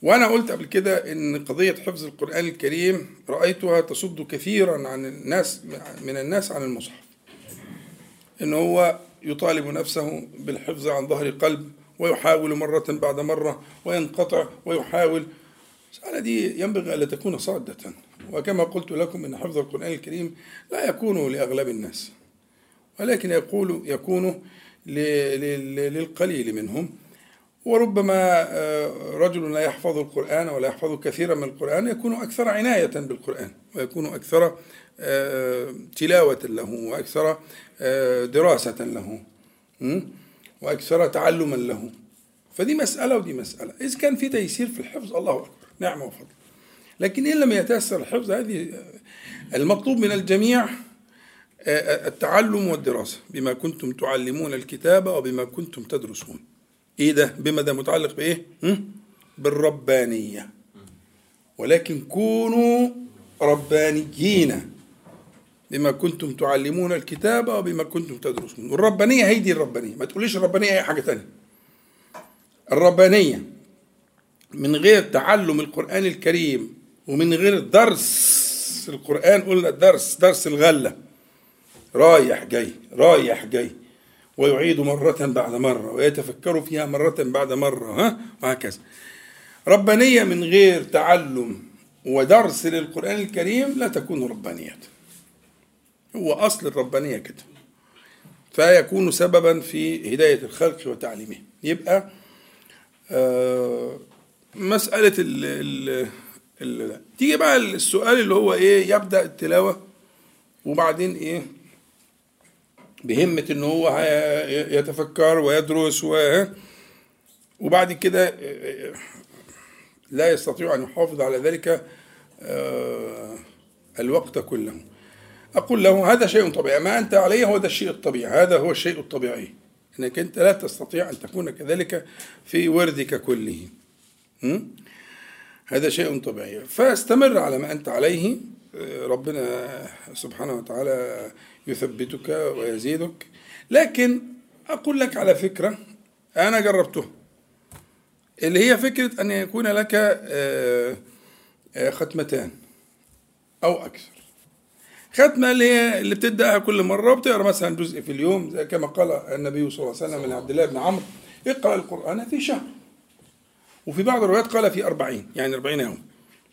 وأنا قلت قبل كده إن قضية حفظ القرآن الكريم رأيتها تصد كثيرا عن الناس من الناس عن المصحف. إن هو يطالب نفسه بالحفظ عن ظهر قلب ويحاول مرة بعد مرة وينقطع ويحاول. المسألة دي ينبغي ألا تكون صادة. وكما قلت لكم أن حفظ القرآن الكريم لا يكون لأغلب الناس ولكن يقول يكون للقليل منهم. وربما آه، رجل لا يحفظ القرآن ولا يحفظ كثيرا من القرآن يكون أكثر عناية بالقرآن ويكون أكثر آه، تلاوة له وأكثر آه، دراسة له? وأكثر تعلما له. فدي مسألة ودي مسألة. إذا كان في تيسير في الحفظ الله أكبر نعمة وفضل. لكن إن لم يتيسر الحفظ هذه المطلوب من الجميع التعلم والدراسة بما كنتم تعلمون الكتاب وبما كنتم تدرسون. إيه ده؟ بما ده متعلق بإيه؟ بالربانية. ولكن كونوا ربانيين بما كنتم تعلمون الكتاب وبما كنتم تدرسون. والربانية هي دي الربانية ما تقوليش الربانية أي حاجة تانية. الربانية من غير تعلم القرآن الكريم ومن غير درس القرآن قلنا درس درس الغلة. رايح جاي رايح جاي. ويعيد مرة بعد مرة ويتفكر فيها مرة بعد مرة ها؟ وهكذا. ربانية من غير تعلم ودرس للقرآن الكريم لا تكون ربانية. هو أصل الربانية كده. فيكون سببا في هداية الخلق وتعليمه. يبقى آه مسألة ال ال تيجي بقى السؤال اللي هو إيه يبدأ التلاوة وبعدين إيه بهمة إن هو يتفكر ويدرس و وبعد كده لا يستطيع أن يحافظ على ذلك آه، الوقت كله. أقول له هذا شيء طبيعي ما أنت عليه هو ده الشيء الطبيعي هذا هو الشيء الطبيعي. أنك أنت لا تستطيع أن تكون كذلك في وردك كله. م? هذا شيء طبيعي. فاستمر على ما أنت عليه. ربنا سبحانه وتعالى يثبتك ويزيدك. لكن أقول لك على فكرة أنا جربتها اللي هي فكرة أن يكون لك آه، ختمتان أو أكثر. ختمة اللي هي اللي بتبدأها كل مرة وبتقرأ مثلا جزء في اليوم زي كما قال النبي صلى الله عليه وسلم لعبد الله بن عمرو اقرأ القرآن في شهر. وفي بعض الروايات قال في أربعين يعني أربعين يوم.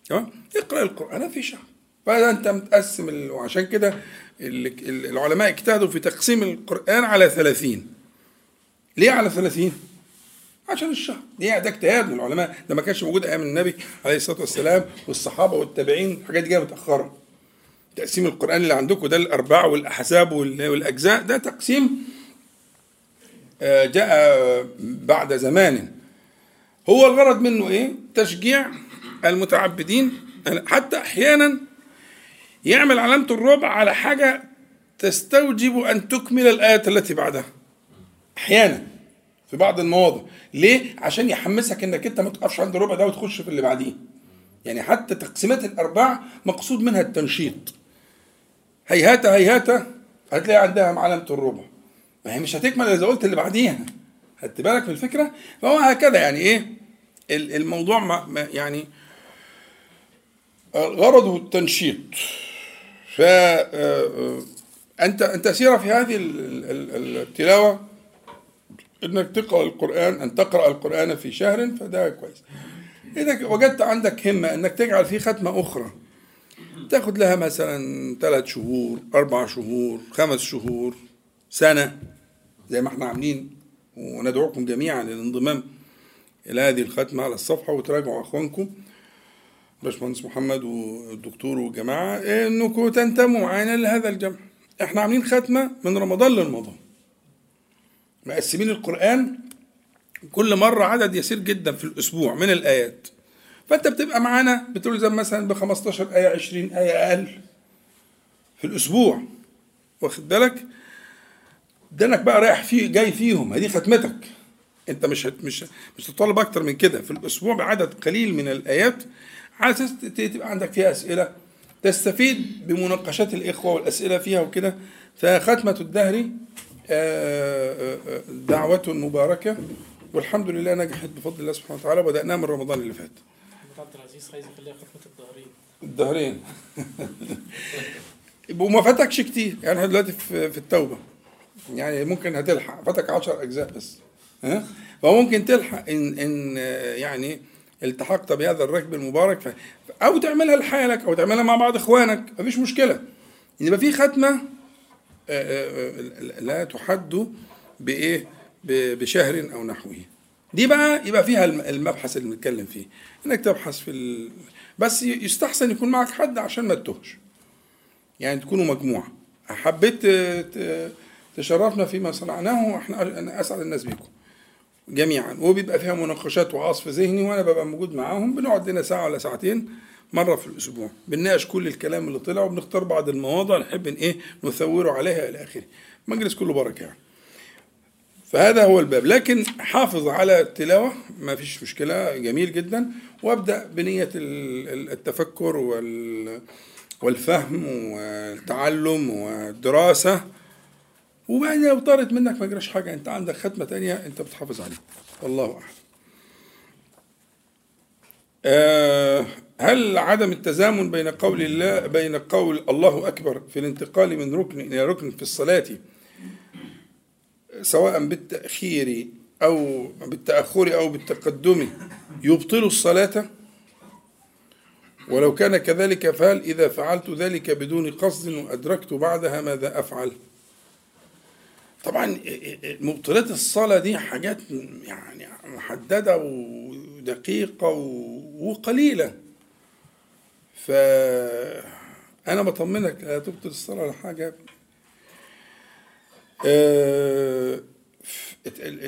تمام؟ اقرأ القرآن في شهر فهذا أنت متقسم وعشان كده ال- ال- العلماء اجتهدوا في تقسيم القرآن على ثلاثين. ليه على ثلاثين؟ عشان الشهر. دي ده اجتهاد من العلماء. ده ما كانش موجود أيام النبي عليه الصلاة والسلام والصحابة والتابعين الحاجات دي جاية متأخرة. تقسيم القرآن اللي عندكم ده الأرباع والأحزاب وال- والأجزاء ده تقسيم آه، جاء بعد زمان. هو الغرض منه إيه؟ تشجيع المتعبدين. حتى أحيانا يعمل علامة الربع على حاجة تستوجب أن تكمل الآية التي بعدها. أحيانا في بعض المواضع. ليه؟ عشان يحمسك إنك أنت ما تقفش عند الربع ده وتخش في اللي بعديه. يعني حتى تقسيمات الأرباع مقصود منها التنشيط. هيهات هيهات هتلاقي عندها علامة الربع. ما هي مش هتكمل إذا قلت اللي بعديها. خدت بالك من الفكرة؟ فهو هكذا يعني إيه؟ ال- الموضوع ما يعني غرضه التنشيط. ف آه، انت أنت سيرة في هذه ال- ال- التلاوة إنك تقرأ القرآن أن تقرأ القرآن في شهر فده كويس. إذا وجدت عندك همة إنك تجعل فيه ختمة أخرى. تاخد لها مثلا ثلاث شهور أربع شهور خمس شهور سنة زي ما إحنا عاملين. وندعوكم جميعا للانضمام إلى هذه الختمة على الصفحة وتراجعوا أخوانكم. باشمهندس محمد والدكتور والجماعة إنكم تنتموا معانا لهذا الجمع. إحنا عاملين ختمة من رمضان لرمضان مقسمين القرآن كل مرة عدد يسير جدا في الأسبوع من الآيات. فأنت بتبقى معانا بتلزم مثلا ب 15 آية 20 آية أقل في الأسبوع. واخد بالك؟ ده انك بقى رايح فيه جاي فيهم. هذه ختمتك. انت مش هت مش مش تطالب أكتر من كده. في الأسبوع بعدد قليل من الآيات على أساس تبقى عندك فيها أسئلة تستفيد بمناقشات الإخوة والأسئلة فيها وكده. فختمة الدهر آه، آه، دعوة مباركة. والحمد لله نجحت بفضل الله سبحانه وتعالى. بدأناها من رمضان اللي فات. عبد العزيز عايز يخليها ختمة الظهرين الدهرين. وما فاتكش كتير. يعني إحنا دلوقتي في في التوبة. يعني ممكن هتلحق. فاتك 10 أجزاء بس. ها؟ فممكن تلحق إن إن آه، يعني التحقت بهذا الركب المبارك. ف... أو تعملها لحالك أو تعملها مع بعض إخوانك. مفيش مشكلة. إن يبقى في ختمة آه، آه، لا تحد بإيه؟ ب- بشهر أو نحوه. دي بقى يبقى فيها الم- المبحث اللي بنتكلم فيه. إنك تبحث في ال... بس يستحسن يكون معك حد عشان ما تتوهش. يعني تكونوا مجموعة. حبيت تشرفنا فيما صنعناه إحنا أنا أسعد الناس بيكم جميعا. وبيبقى فيها مناقشات وعصف ذهني وأنا ببقى موجود معاهم بنقعد لنا ساعة ولا ساعتين مرة في الأسبوع. بنناقش كل الكلام اللي طلع وبنختار بعض المواضيع نحب إيه نثوره عليها إلى آخره. مجلس كله بركه يعني. فهذا هو الباب. لكن حافظ على التلاوة ما فيش مشكلة. جميل جدا. وأبدأ بنية ال- ال- التفكر وال والفهم والتعلم والدراسة. وبعدين لو طارت منك ما يجراش حاجة. انت عندك ختمة تانية انت بتحافظ عليها. والله أعلم. آه، هل عدم التزامن بين قول الله بين قول الله أكبر في الانتقال من ركن إلى ركن في الصلاة سواء بالتأخير أو بالتأخر أو بالتقدم يبطل الصلاة؟ ولو كان كذلك فهل إذا فعلت ذلك بدون قصد وأدركت بعدها ماذا أفعل؟ طبعا مبطلات الصلاة دي حاجات يعني محددة ودقيقة وقليلة. فأنا بطمنك لا تبطل الصلاة ولا حاجة. آه،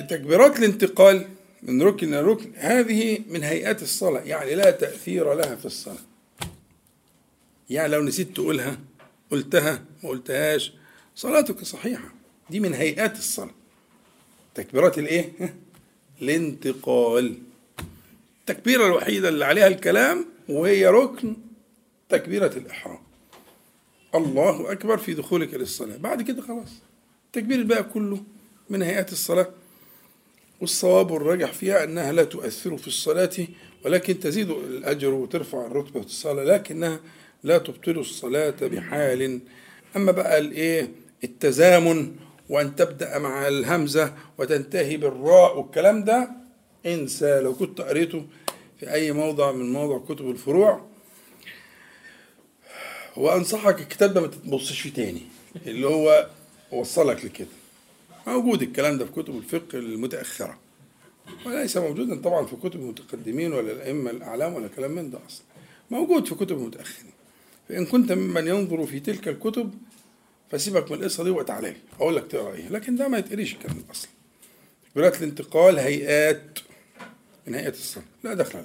تكبيرات الانتقال من ركن إلى ركن هذه من هيئات الصلاة يعني لا تأثير لها في الصلاة. يعني لو نسيت تقولها قلتها ما قلتهاش صلاتك صحيحة. دي من هيئات الصلاة تكبيرات الايه؟ الانتقال. التكبيرة الوحيدة اللي عليها الكلام وهي ركن تكبيرة الإحرام. الله أكبر في دخولك للصلاة. بعد كده خلاص. التكبير الباقي كله من هيئات الصلاة. والصواب والراجح فيها أنها لا تؤثر في الصلاة ولكن تزيد الأجر وترفع الرتبة في الصلاة لكنها لا تبطل الصلاة بحال. أما بقى الإيه؟ التزامن وأن تبدأ مع الهمزة وتنتهي بالراء والكلام ده. انسى لو كنت قريته في أي موضع من مواضع كتب الفروع. وأنصحك الكتاب ده ما تبصش فيه تاني اللي هو وصلك لكده. موجود الكلام ده في كتب الفقه المتأخرة. وليس موجودا طبعا في كتب المتقدمين ولا الأئمة الأعلام ولا كلام من ده أصلا. موجود في كتب المتأخرين. فإن كنت ممن ينظر في تلك الكتب فسيبك من القصة دي وتعالى لي أقول لك تقرأ إيه. لكن ده ما يتقريش الكلام ده تكبيرات الانتقال هيئات. من هيئة الصلاة لا دخل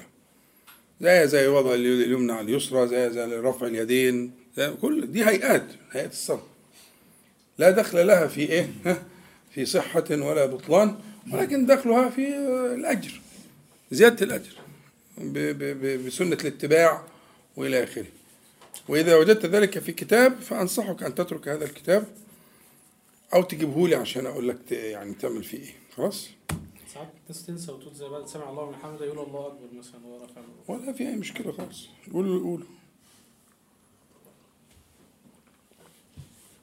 لها زي زي وضع اليمنى على اليسرى زي زي رفع اليدين. زي كل دي هيئات. هيئات الصلاة لا دخل لها في ها؟ في صحة ولا بطلان. ولكن دخلها في آه، الأجر. زيادة الأجر. ب- ب- ب- بسنة الاتباع وإلى آخره. وإذا وجدت ذلك في كتاب فأنصحك أن تترك هذا الكتاب أو تجيبه لي عشان أقول لك يعني تعمل فيه إيه. خلاص؟ ساعات الناس تنسى وتقول زي بعد سمع الله من حمده يقول الله أكبر مثلا وهو رافع ولا في أي مشكلة خالص. قولوا قولوا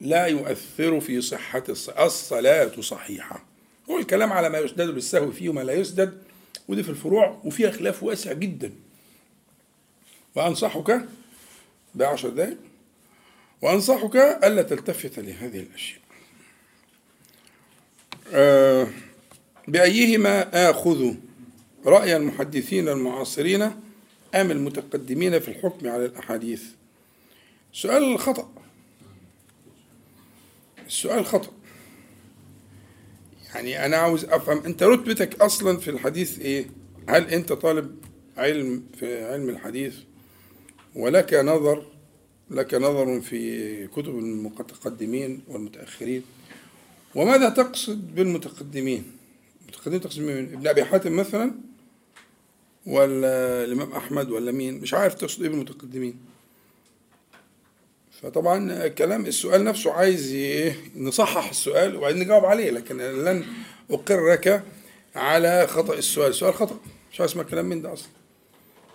لا يؤثر في صحة الص- الصلاة صحيحة. هو الكلام على ما يسدد بالسهو فيه وما لا يسدد ودي في الفروع وفيها خلاف واسع جدا. وأنصحك بعشر دقائق وأنصحك ألا تلتفت لهذه الأشياء. آه، بأيهما آخذ رأي المحدثين المعاصرين أم المتقدمين في الحكم على الأحاديث؟ سؤال خطأ السؤال خطأ يعني أنا عاوز أفهم أنت رتبتك أصلا في الحديث إيه؟ هل أنت طالب علم في علم الحديث؟ ولك نظر لك نظر في كتب المتقدمين والمتأخرين. وماذا تقصد بالمتقدمين؟ المتقدمين تقصد مين ابن أبي حاتم مثلا ولا الإمام أحمد ولا مين؟ مش عارف تقصد إيه بالمتقدمين. فطبعا كلام السؤال نفسه عايز إيه نصحح السؤال وبعدين نجاوب عليه لكن لن أقرك على خطأ السؤال. السؤال خطأ مش عايز اسمع كلام من ده أصلا.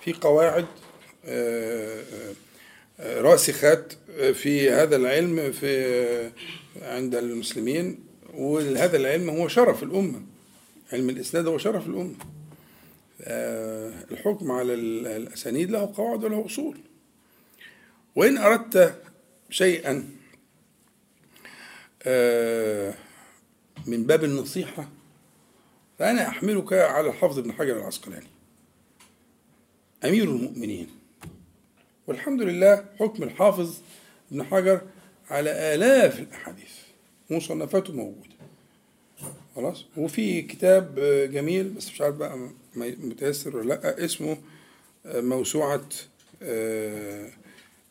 في قواعد راسخات في هذا العلم في عند المسلمين وهذا العلم هو شرف الأمة. علم الإسناد هو شرف الأمة. الحكم على ال- الأسانيد له قواعد وله أصول. وإن أردت شيئا من باب النصيحة فأنا أحملك على الحافظ بن حجر العسقلاني أمير المؤمنين. والحمد لله حكم الحافظ ابن حجر على آلاف الأحاديث. مصنفاته موجودة. خلاص؟ وفي كتاب جميل بس مش عارف بقى متيسر ولا لأ اسمه موسوعة آه،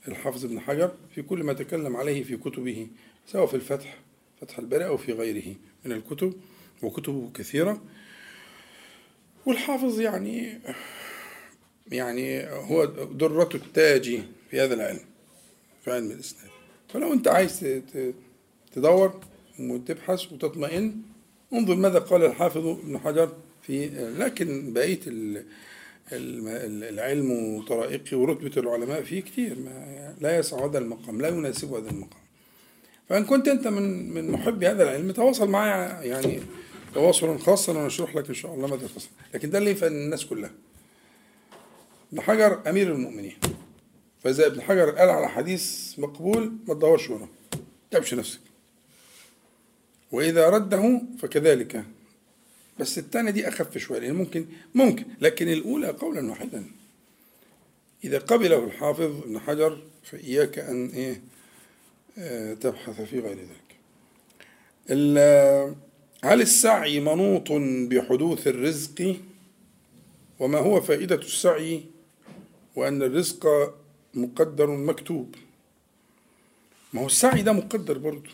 الحافظ ابن حجر. في كل ما تكلم عليه في كتبه سواء في الفتح فتح الباري أو في غيره من الكتب وكتبه كثيرة. والحافظ يعني يعني هو درة التاج في هذا العلم في علم الإسلام فلو أنت عايز تدور وتبحث وتطمئن انظر ماذا قال الحافظ ابن حجر في لكن بقية العلم وطرائقه ورتبة العلماء فيه كتير ما لا يسع هذا المقام لا يناسب هذا المقام. فإن كنت أنت من من محبي هذا العلم تواصل معي يعني تواصلا خاصا وأنا أشرح لك إن شاء الله ماذا تصل لكن ده اللي الناس كلها. ابن حجر أمير المؤمنين. فإذا ابن حجر قال على حديث مقبول ما تدورش وراه تبش نفسك. وإذا رده فكذلك. بس الثانية دي أخف شوية لأن ممكن ممكن لكن الأولى قولا واحدا. إذا قبله الحافظ ابن حجر فإياك أن إيه آه، تبحث في غير ذلك. هل السعي منوط بحدوث الرزق؟ وما هو فائدة السعي وأن الرزق مقدر مكتوب. ما هو السعي ده مقدر برضه.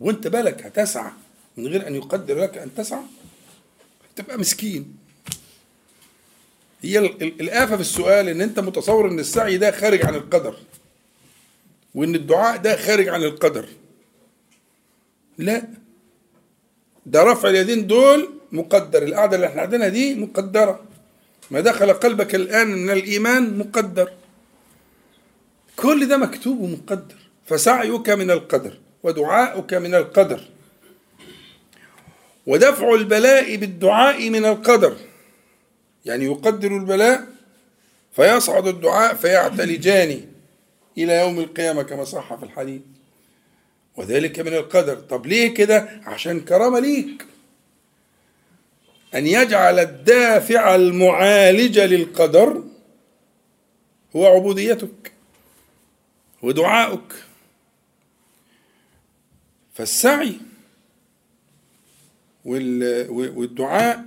وانت بالك هتسعى من غير أن يقدر لك أن تسعى؟ تبقى مسكين. هي ال- ال- الآفة في السؤال إن أنت متصور إن السعي ده خارج عن القدر وإن الدعاء ده خارج عن القدر. لا. ده رفع اليدين دول مقدر. القعدة اللي إحنا قاعدينها دي مقدرة. ما دخل قلبك الآن من الإيمان مقدر. كل ده مكتوب ومقدر. فسعيك من القدر ودعاؤك من القدر ودفع البلاء بالدعاء من القدر. يعني يقدر البلاء فيصعد الدعاء فيعتلجان إلى يوم القيامة كما صح في الحديث. وذلك من القدر. طب ليه كده؟ عشان كرامة ليك. أن يجعل الدافع المعالج للقدر هو عبوديتك ودعاؤك فالسعي وال- والدعاء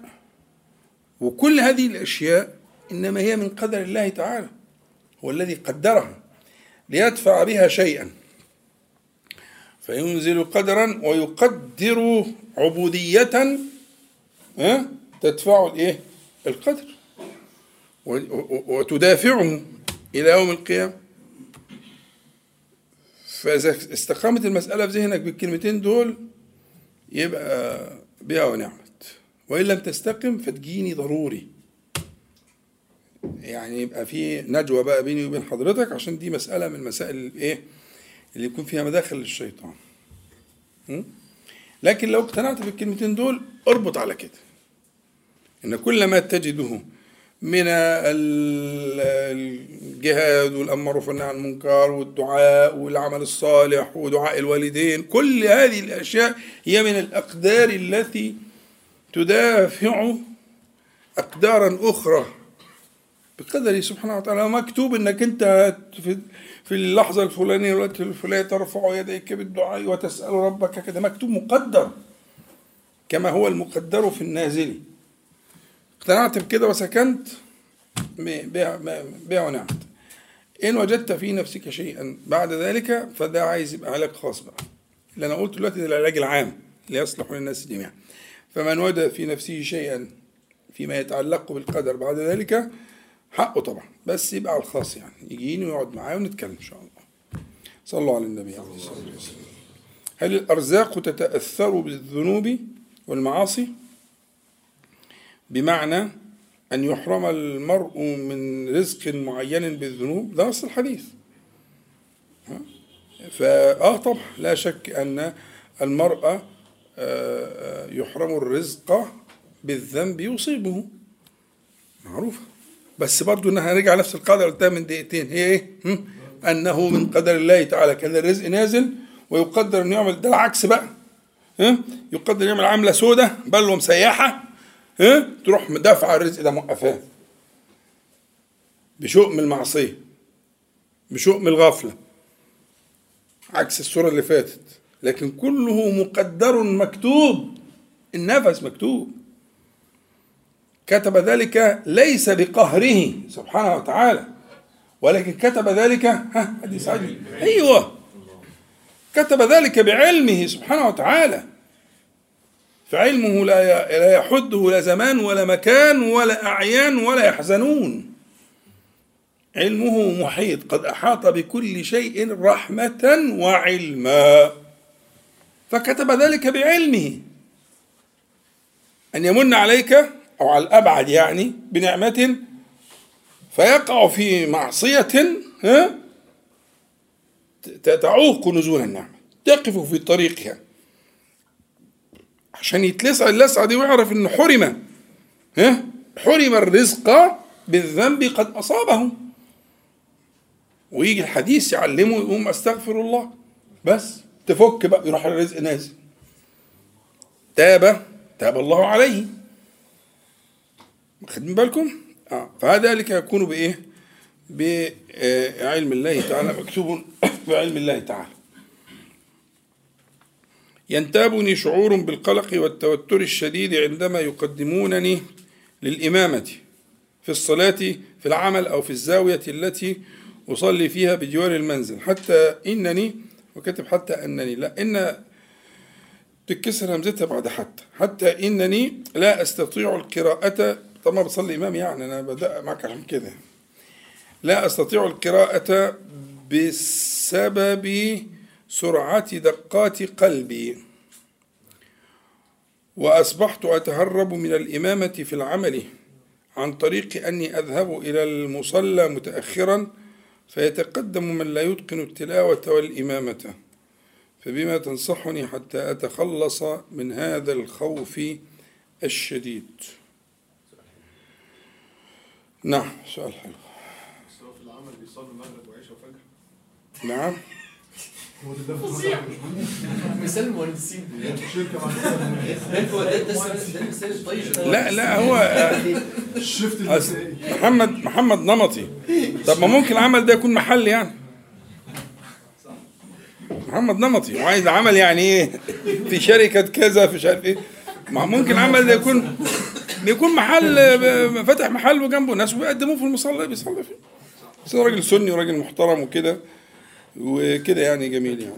وكل هذه الأشياء إنما هي من قدر الله تعالى هو الذي قدرها ليدفع بها شيئا. فينزل قدرا ويقدر عبودية ها? تدفع الإيه؟ القدر. وتدافعه إلى يوم القيامة. فإذا استقامت المسألة في ذهنك بالكلمتين دول يبقى بها ونعمت. وإن لم تستقم فتجيني ضروري. يعني يبقى في نجوى بقى بيني وبين حضرتك عشان دي مسألة من مسائل الإيه؟ اللي يكون فيها مداخل للشيطان? لكن لو اقتنعت بالكلمتين دول اربط على كده. إن كل ما تجده من ال- الجهاد والأمر والنهي عن المنكر والدعاء والعمل الصالح ودعاء الوالدين كل هذه الأشياء هي من الأقدار التي تدافع أقدارا أخرى. بقدره سبحانه وتعالى مكتوب إنك أنت في في اللحظة الفلانية والوقت الفلاني ترفع يديك بالدعاء وتسأل ربك كده مكتوب مقدر كما هو المقدر في النازل. اقتنعت بكده وسكنت بها ونعمت إن وجدت في نفسك شيئا بعد ذلك فده عايز يبقى علاج خاص بقى. اللي أنا قلته دلوقتي ده العلاج العام اللي يصلح للناس جميعا. فمن وجد في نفسه شيئا فيما يتعلق بالقدر بعد ذلك حقه طبعا. بس يبقى على الخاص يعني. يجيني ويقعد معايا ونتكلم إن شاء الله. صلوا على النبي عليه الصلاة والسلام. هل الأرزاق تتأثر بالذنوب والمعاصي؟ بمعنى أن يحرم المرء من رزق معين بالذنوب. ده أصل الحديث؟ فاه طبعا لا شك أن المرء آه، يحرم الرزق بالذنب يصيبه. معروفة بس برضو انها هنرجع نفس القاعدة اللي قلتها من دقيقتين. هي إيه؟ أنه من قدر الله تعالى كان الرزق نازل ويقدر إنه يعمل. ده العكس بقى؟ يقدر يعمل عملة سودة بلوة مسيحة ها؟ تروح مدافعة الرزق ده موقفاه بشؤم المعصية بشؤم الغفلة عكس الصورة اللي فاتت. لكن كله مقدر مكتوب النفس مكتوب. كتب ذلك ليس بقهره سبحانه وتعالى ولكن كتب ذلك ها؟ حديث عجل أيوه. كتب ذلك بعلمه سبحانه وتعالى. فعلمه لا لا يحده لا زمان ولا مكان ولا أعيان ولا يحزنون. علمه محيط قد أحاط بكل شيء رحمة وعلما. فكتب ذلك بعلمه. أن يمن عليك أو على الأبعد يعني بنعمة فيقع في معصية تعوق نزول النعمة تقف في طريقها. عشان يتلسع اللسعة دي ويعرف إنه حرم. ها؟ حرم الرزق بالذنب قد أصابه ويجي الحديث يعلمه يقوم أستغفر الله. بس تفك بقى يروح الرزق نازل. تاب تاب الله عليه. واخدين بالكم؟ آه. فذلك يكون بإيه؟ بعلم الله تعالى. مكتوب بعلم الله تعالى. ينتابني شعور بالقلق والتوتر الشديد عندما يقدمونني للإمامة في الصلاة في العمل أو في الزاوية التي أصلي فيها بجوار المنزل. حتى إنني وكتب حتى أنني لا إن تتكسر همزتها بعد حتى. حتى إنني لا أستطيع القراءة. طبعا بصلي إمام يعني أنا بدأ معك عشان كده. لا أستطيع القراءة بسبب سرعة دقات قلبي. وأصبحت أتهرب من الإمامة في العمل. عن طريق أني أذهب إلى المصلى متاخرا فيتقدم من لا يتقن التلاوة والإمامة. فبما تنصحني حتى أتخلص من هذا الخوف الشديد. نعم سؤال حلو. في العمل بيصلوا المغرب وعشاء وفجر؟ نعم. شركه ده لا لا هو محمد محمد نمطي طب ما ممكن العمل ده يكون محل يعني محمد نمطي وعايز عمل يعني إيه في شركة كذا في مش عارف إيه ما ممكن العمل ده يكون بيكون محل فاتح محل وجنبه ناس وبيقدموه في المصلى بيصلي فيه بس هو راجل سني وراجل محترم وكده وكده يعني جميل يعني.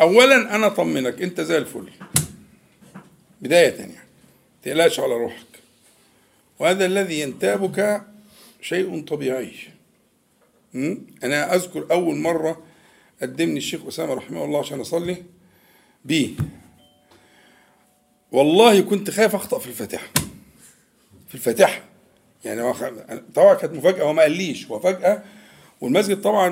اولا أنا أطمنك أنت زي الفل. بداية يعني. تقلقش على روحك. وهذا الذي ينتابك شيء طبيعي? أنا أذكر أول مرة قدمني الشيخ أسامة رحمه الله عشان أصلي بيه والله كنت خايف أخطأ في الفاتحة. في الفاتحة. يعني طبعا كانت مفاجأة هو ما قاليش. هو فجأة والمسجد طبعا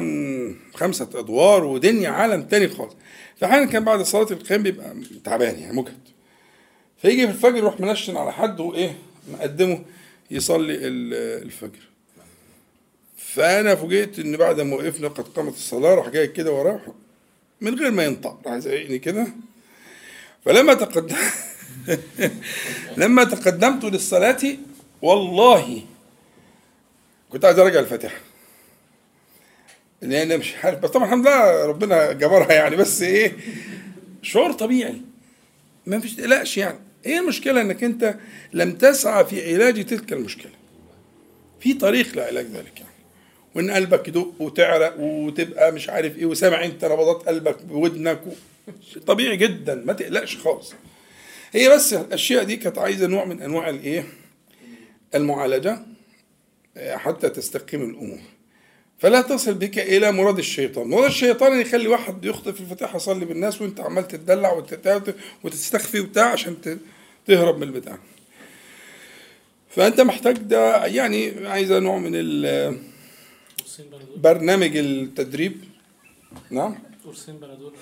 خمسة أدوار ودنيا عالم تاني خالص. فاحيانا كان بعد صلاة القيام بيبقى تعبان يعني مجهد. فيجي في الفجر يروح منشن على حد وإيه مقدمه يصلي ال- الفجر. فأنا فوجئت إن بعد ما وقفنا قد قامت الصلاة راح جاي كده وراه من غير ما ينطق راح زعقني كده. فلما تقدم لما تقدمت للصلاة والله كنت عايز أراجع الفاتحة. لأن مش عارف بس طبعا الحمد لله ربنا جبرها يعني بس إيه شعور طبيعي. ما فيش تقلقش يعني؟ إيه المشكلة إنك أنت لم تسعى في علاج تلك المشكلة؟ في طريق لعلاج ذلك يعني. وإن قلبك يدق وتعرق وتبقى مش عارف إيه وسامع أنت نبضات قلبك بودنك و... طبيعي جدا ما تقلقش خالص. هي بس الأشياء دي كانت عايزة نوع من أنواع الإيه؟ المعالجة آه، حتى تستقيم الأمور. فلا تصل بك إلى مراد الشيطان. مراد الشيطان ان يخلي واحد يخطئ في الفتاح يصلي بالناس وانت عمال تتدلع وتستخفي وبتاع عشان تهرب من البتاع. فأنت محتاج ده يعني عايزه نوع من برنامج التدريب. نعم. قرصين بنادول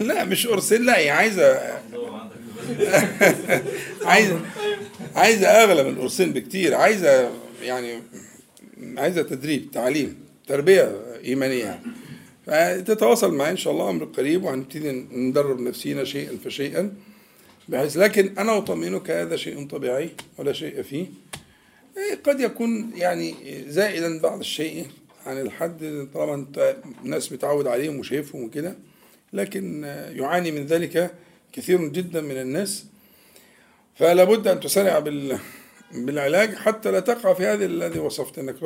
لا مش قرصين لا هي عايزه عايزه عايزة أغلى من القرصين بكتير. عايزة يعني عايزة تدريب تعليم تربية إيمانية. يعني فتتواصل معي إن شاء الله أمر قريب وهنبتدي ندرب نفسينا شيئا فشيئا بحيث لكن أنا اطمئنك هذا شيء طبيعي ولا شيء فيه. إيه، قد يكون يعني زائدا بعض الشيء عن الحد طالما أنت الناس متعود عليهم وشايفهم وكده لكن يعاني من ذلك كثير جدا من الناس. فلا بد أن تسارع بال بالعلاج حتى لا تقع في هذا الذي وصفت إنك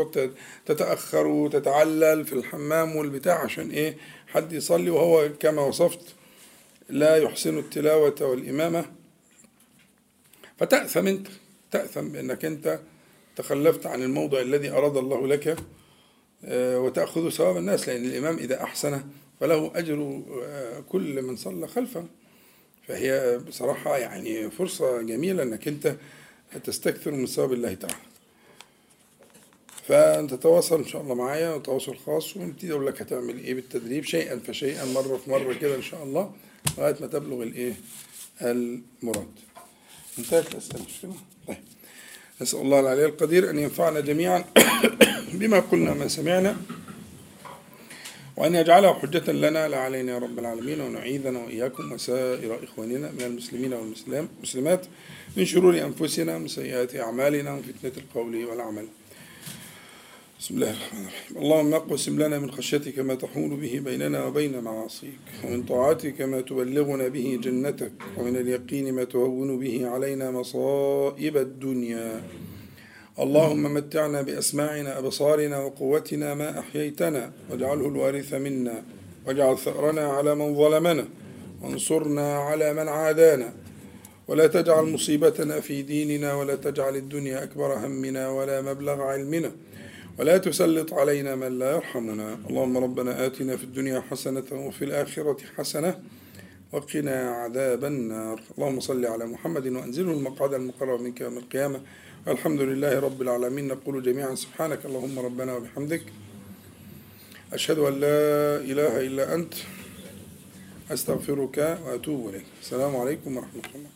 تتأخر وتتعلل في الحمام والبتاع عشان إيه؟ حد يصلي وهو كما وصفت لا يحسن التلاوة والإمامة. فتأثم أنت تأثم بأنك أنت تخلفت عن الموضع الذي أراد الله لك آه، وتأخذ ثواب الناس لأن الإمام إذا أحسن فله أجر آه، كل من صلى خلفه. فهي بصراحة يعني فرصة جميلة أنك أنت تستكثر من ثواب الله تعالى. فأنت تتواصل إن شاء الله معايا وتواصل خاص ونبتدي أقول لك هتعمل إيه بالتدريب شيئا فشيئا مرة في مرة كده إن شاء الله لغاية ما تبلغ الإيه؟ المراد. انتهت الأسئلة. مش كده؟ طيب. نسأل الله العلي القدير أن ينفعنا جميعا بما قلنا ما سمعنا. وأن يجعله حجة لنا لا علينا يا رب العالمين ونعيذنا وإياكم وسائر إخواننا من المسلمين والمسلمات من شرور أنفسنا ومن سيئات أعمالنا ومن فتنة القول والعمل. بسم الله الرحمن الرحيم. اللهم اقسم لنا من خشيتك ما تحول به بيننا وبين معاصيك ومن طاعتك ما تبلغنا به جنتك ومن اليقين ما تهون به علينا مصائب الدنيا. اللهم متعنا بأسماعنا أبصارنا وقوتنا ما أحييتنا واجعله الوارث منا واجعل ثأرنا على من ظلمنا وانصرنا على من عادانا. ولا تجعل مصيبتنا في ديننا ولا تجعل الدنيا أكبر همنا ولا مبلغ علمنا. ولا تسلط علينا من لا يرحمنا. اللهم ربنا آتنا في الدنيا حسنة وفي الآخرة حسنة وقنا عذاب النار. اللهم صل على محمد وأنزله المقعد المقرب منك يوم القيامة. الحمد لله رب العالمين. نقول جميعا سبحانك اللهم ربنا وبحمدك. أشهد أن لا إله إلا أنت. أستغفرك وأتوب إليك. السلام عليكم ورحمة الله.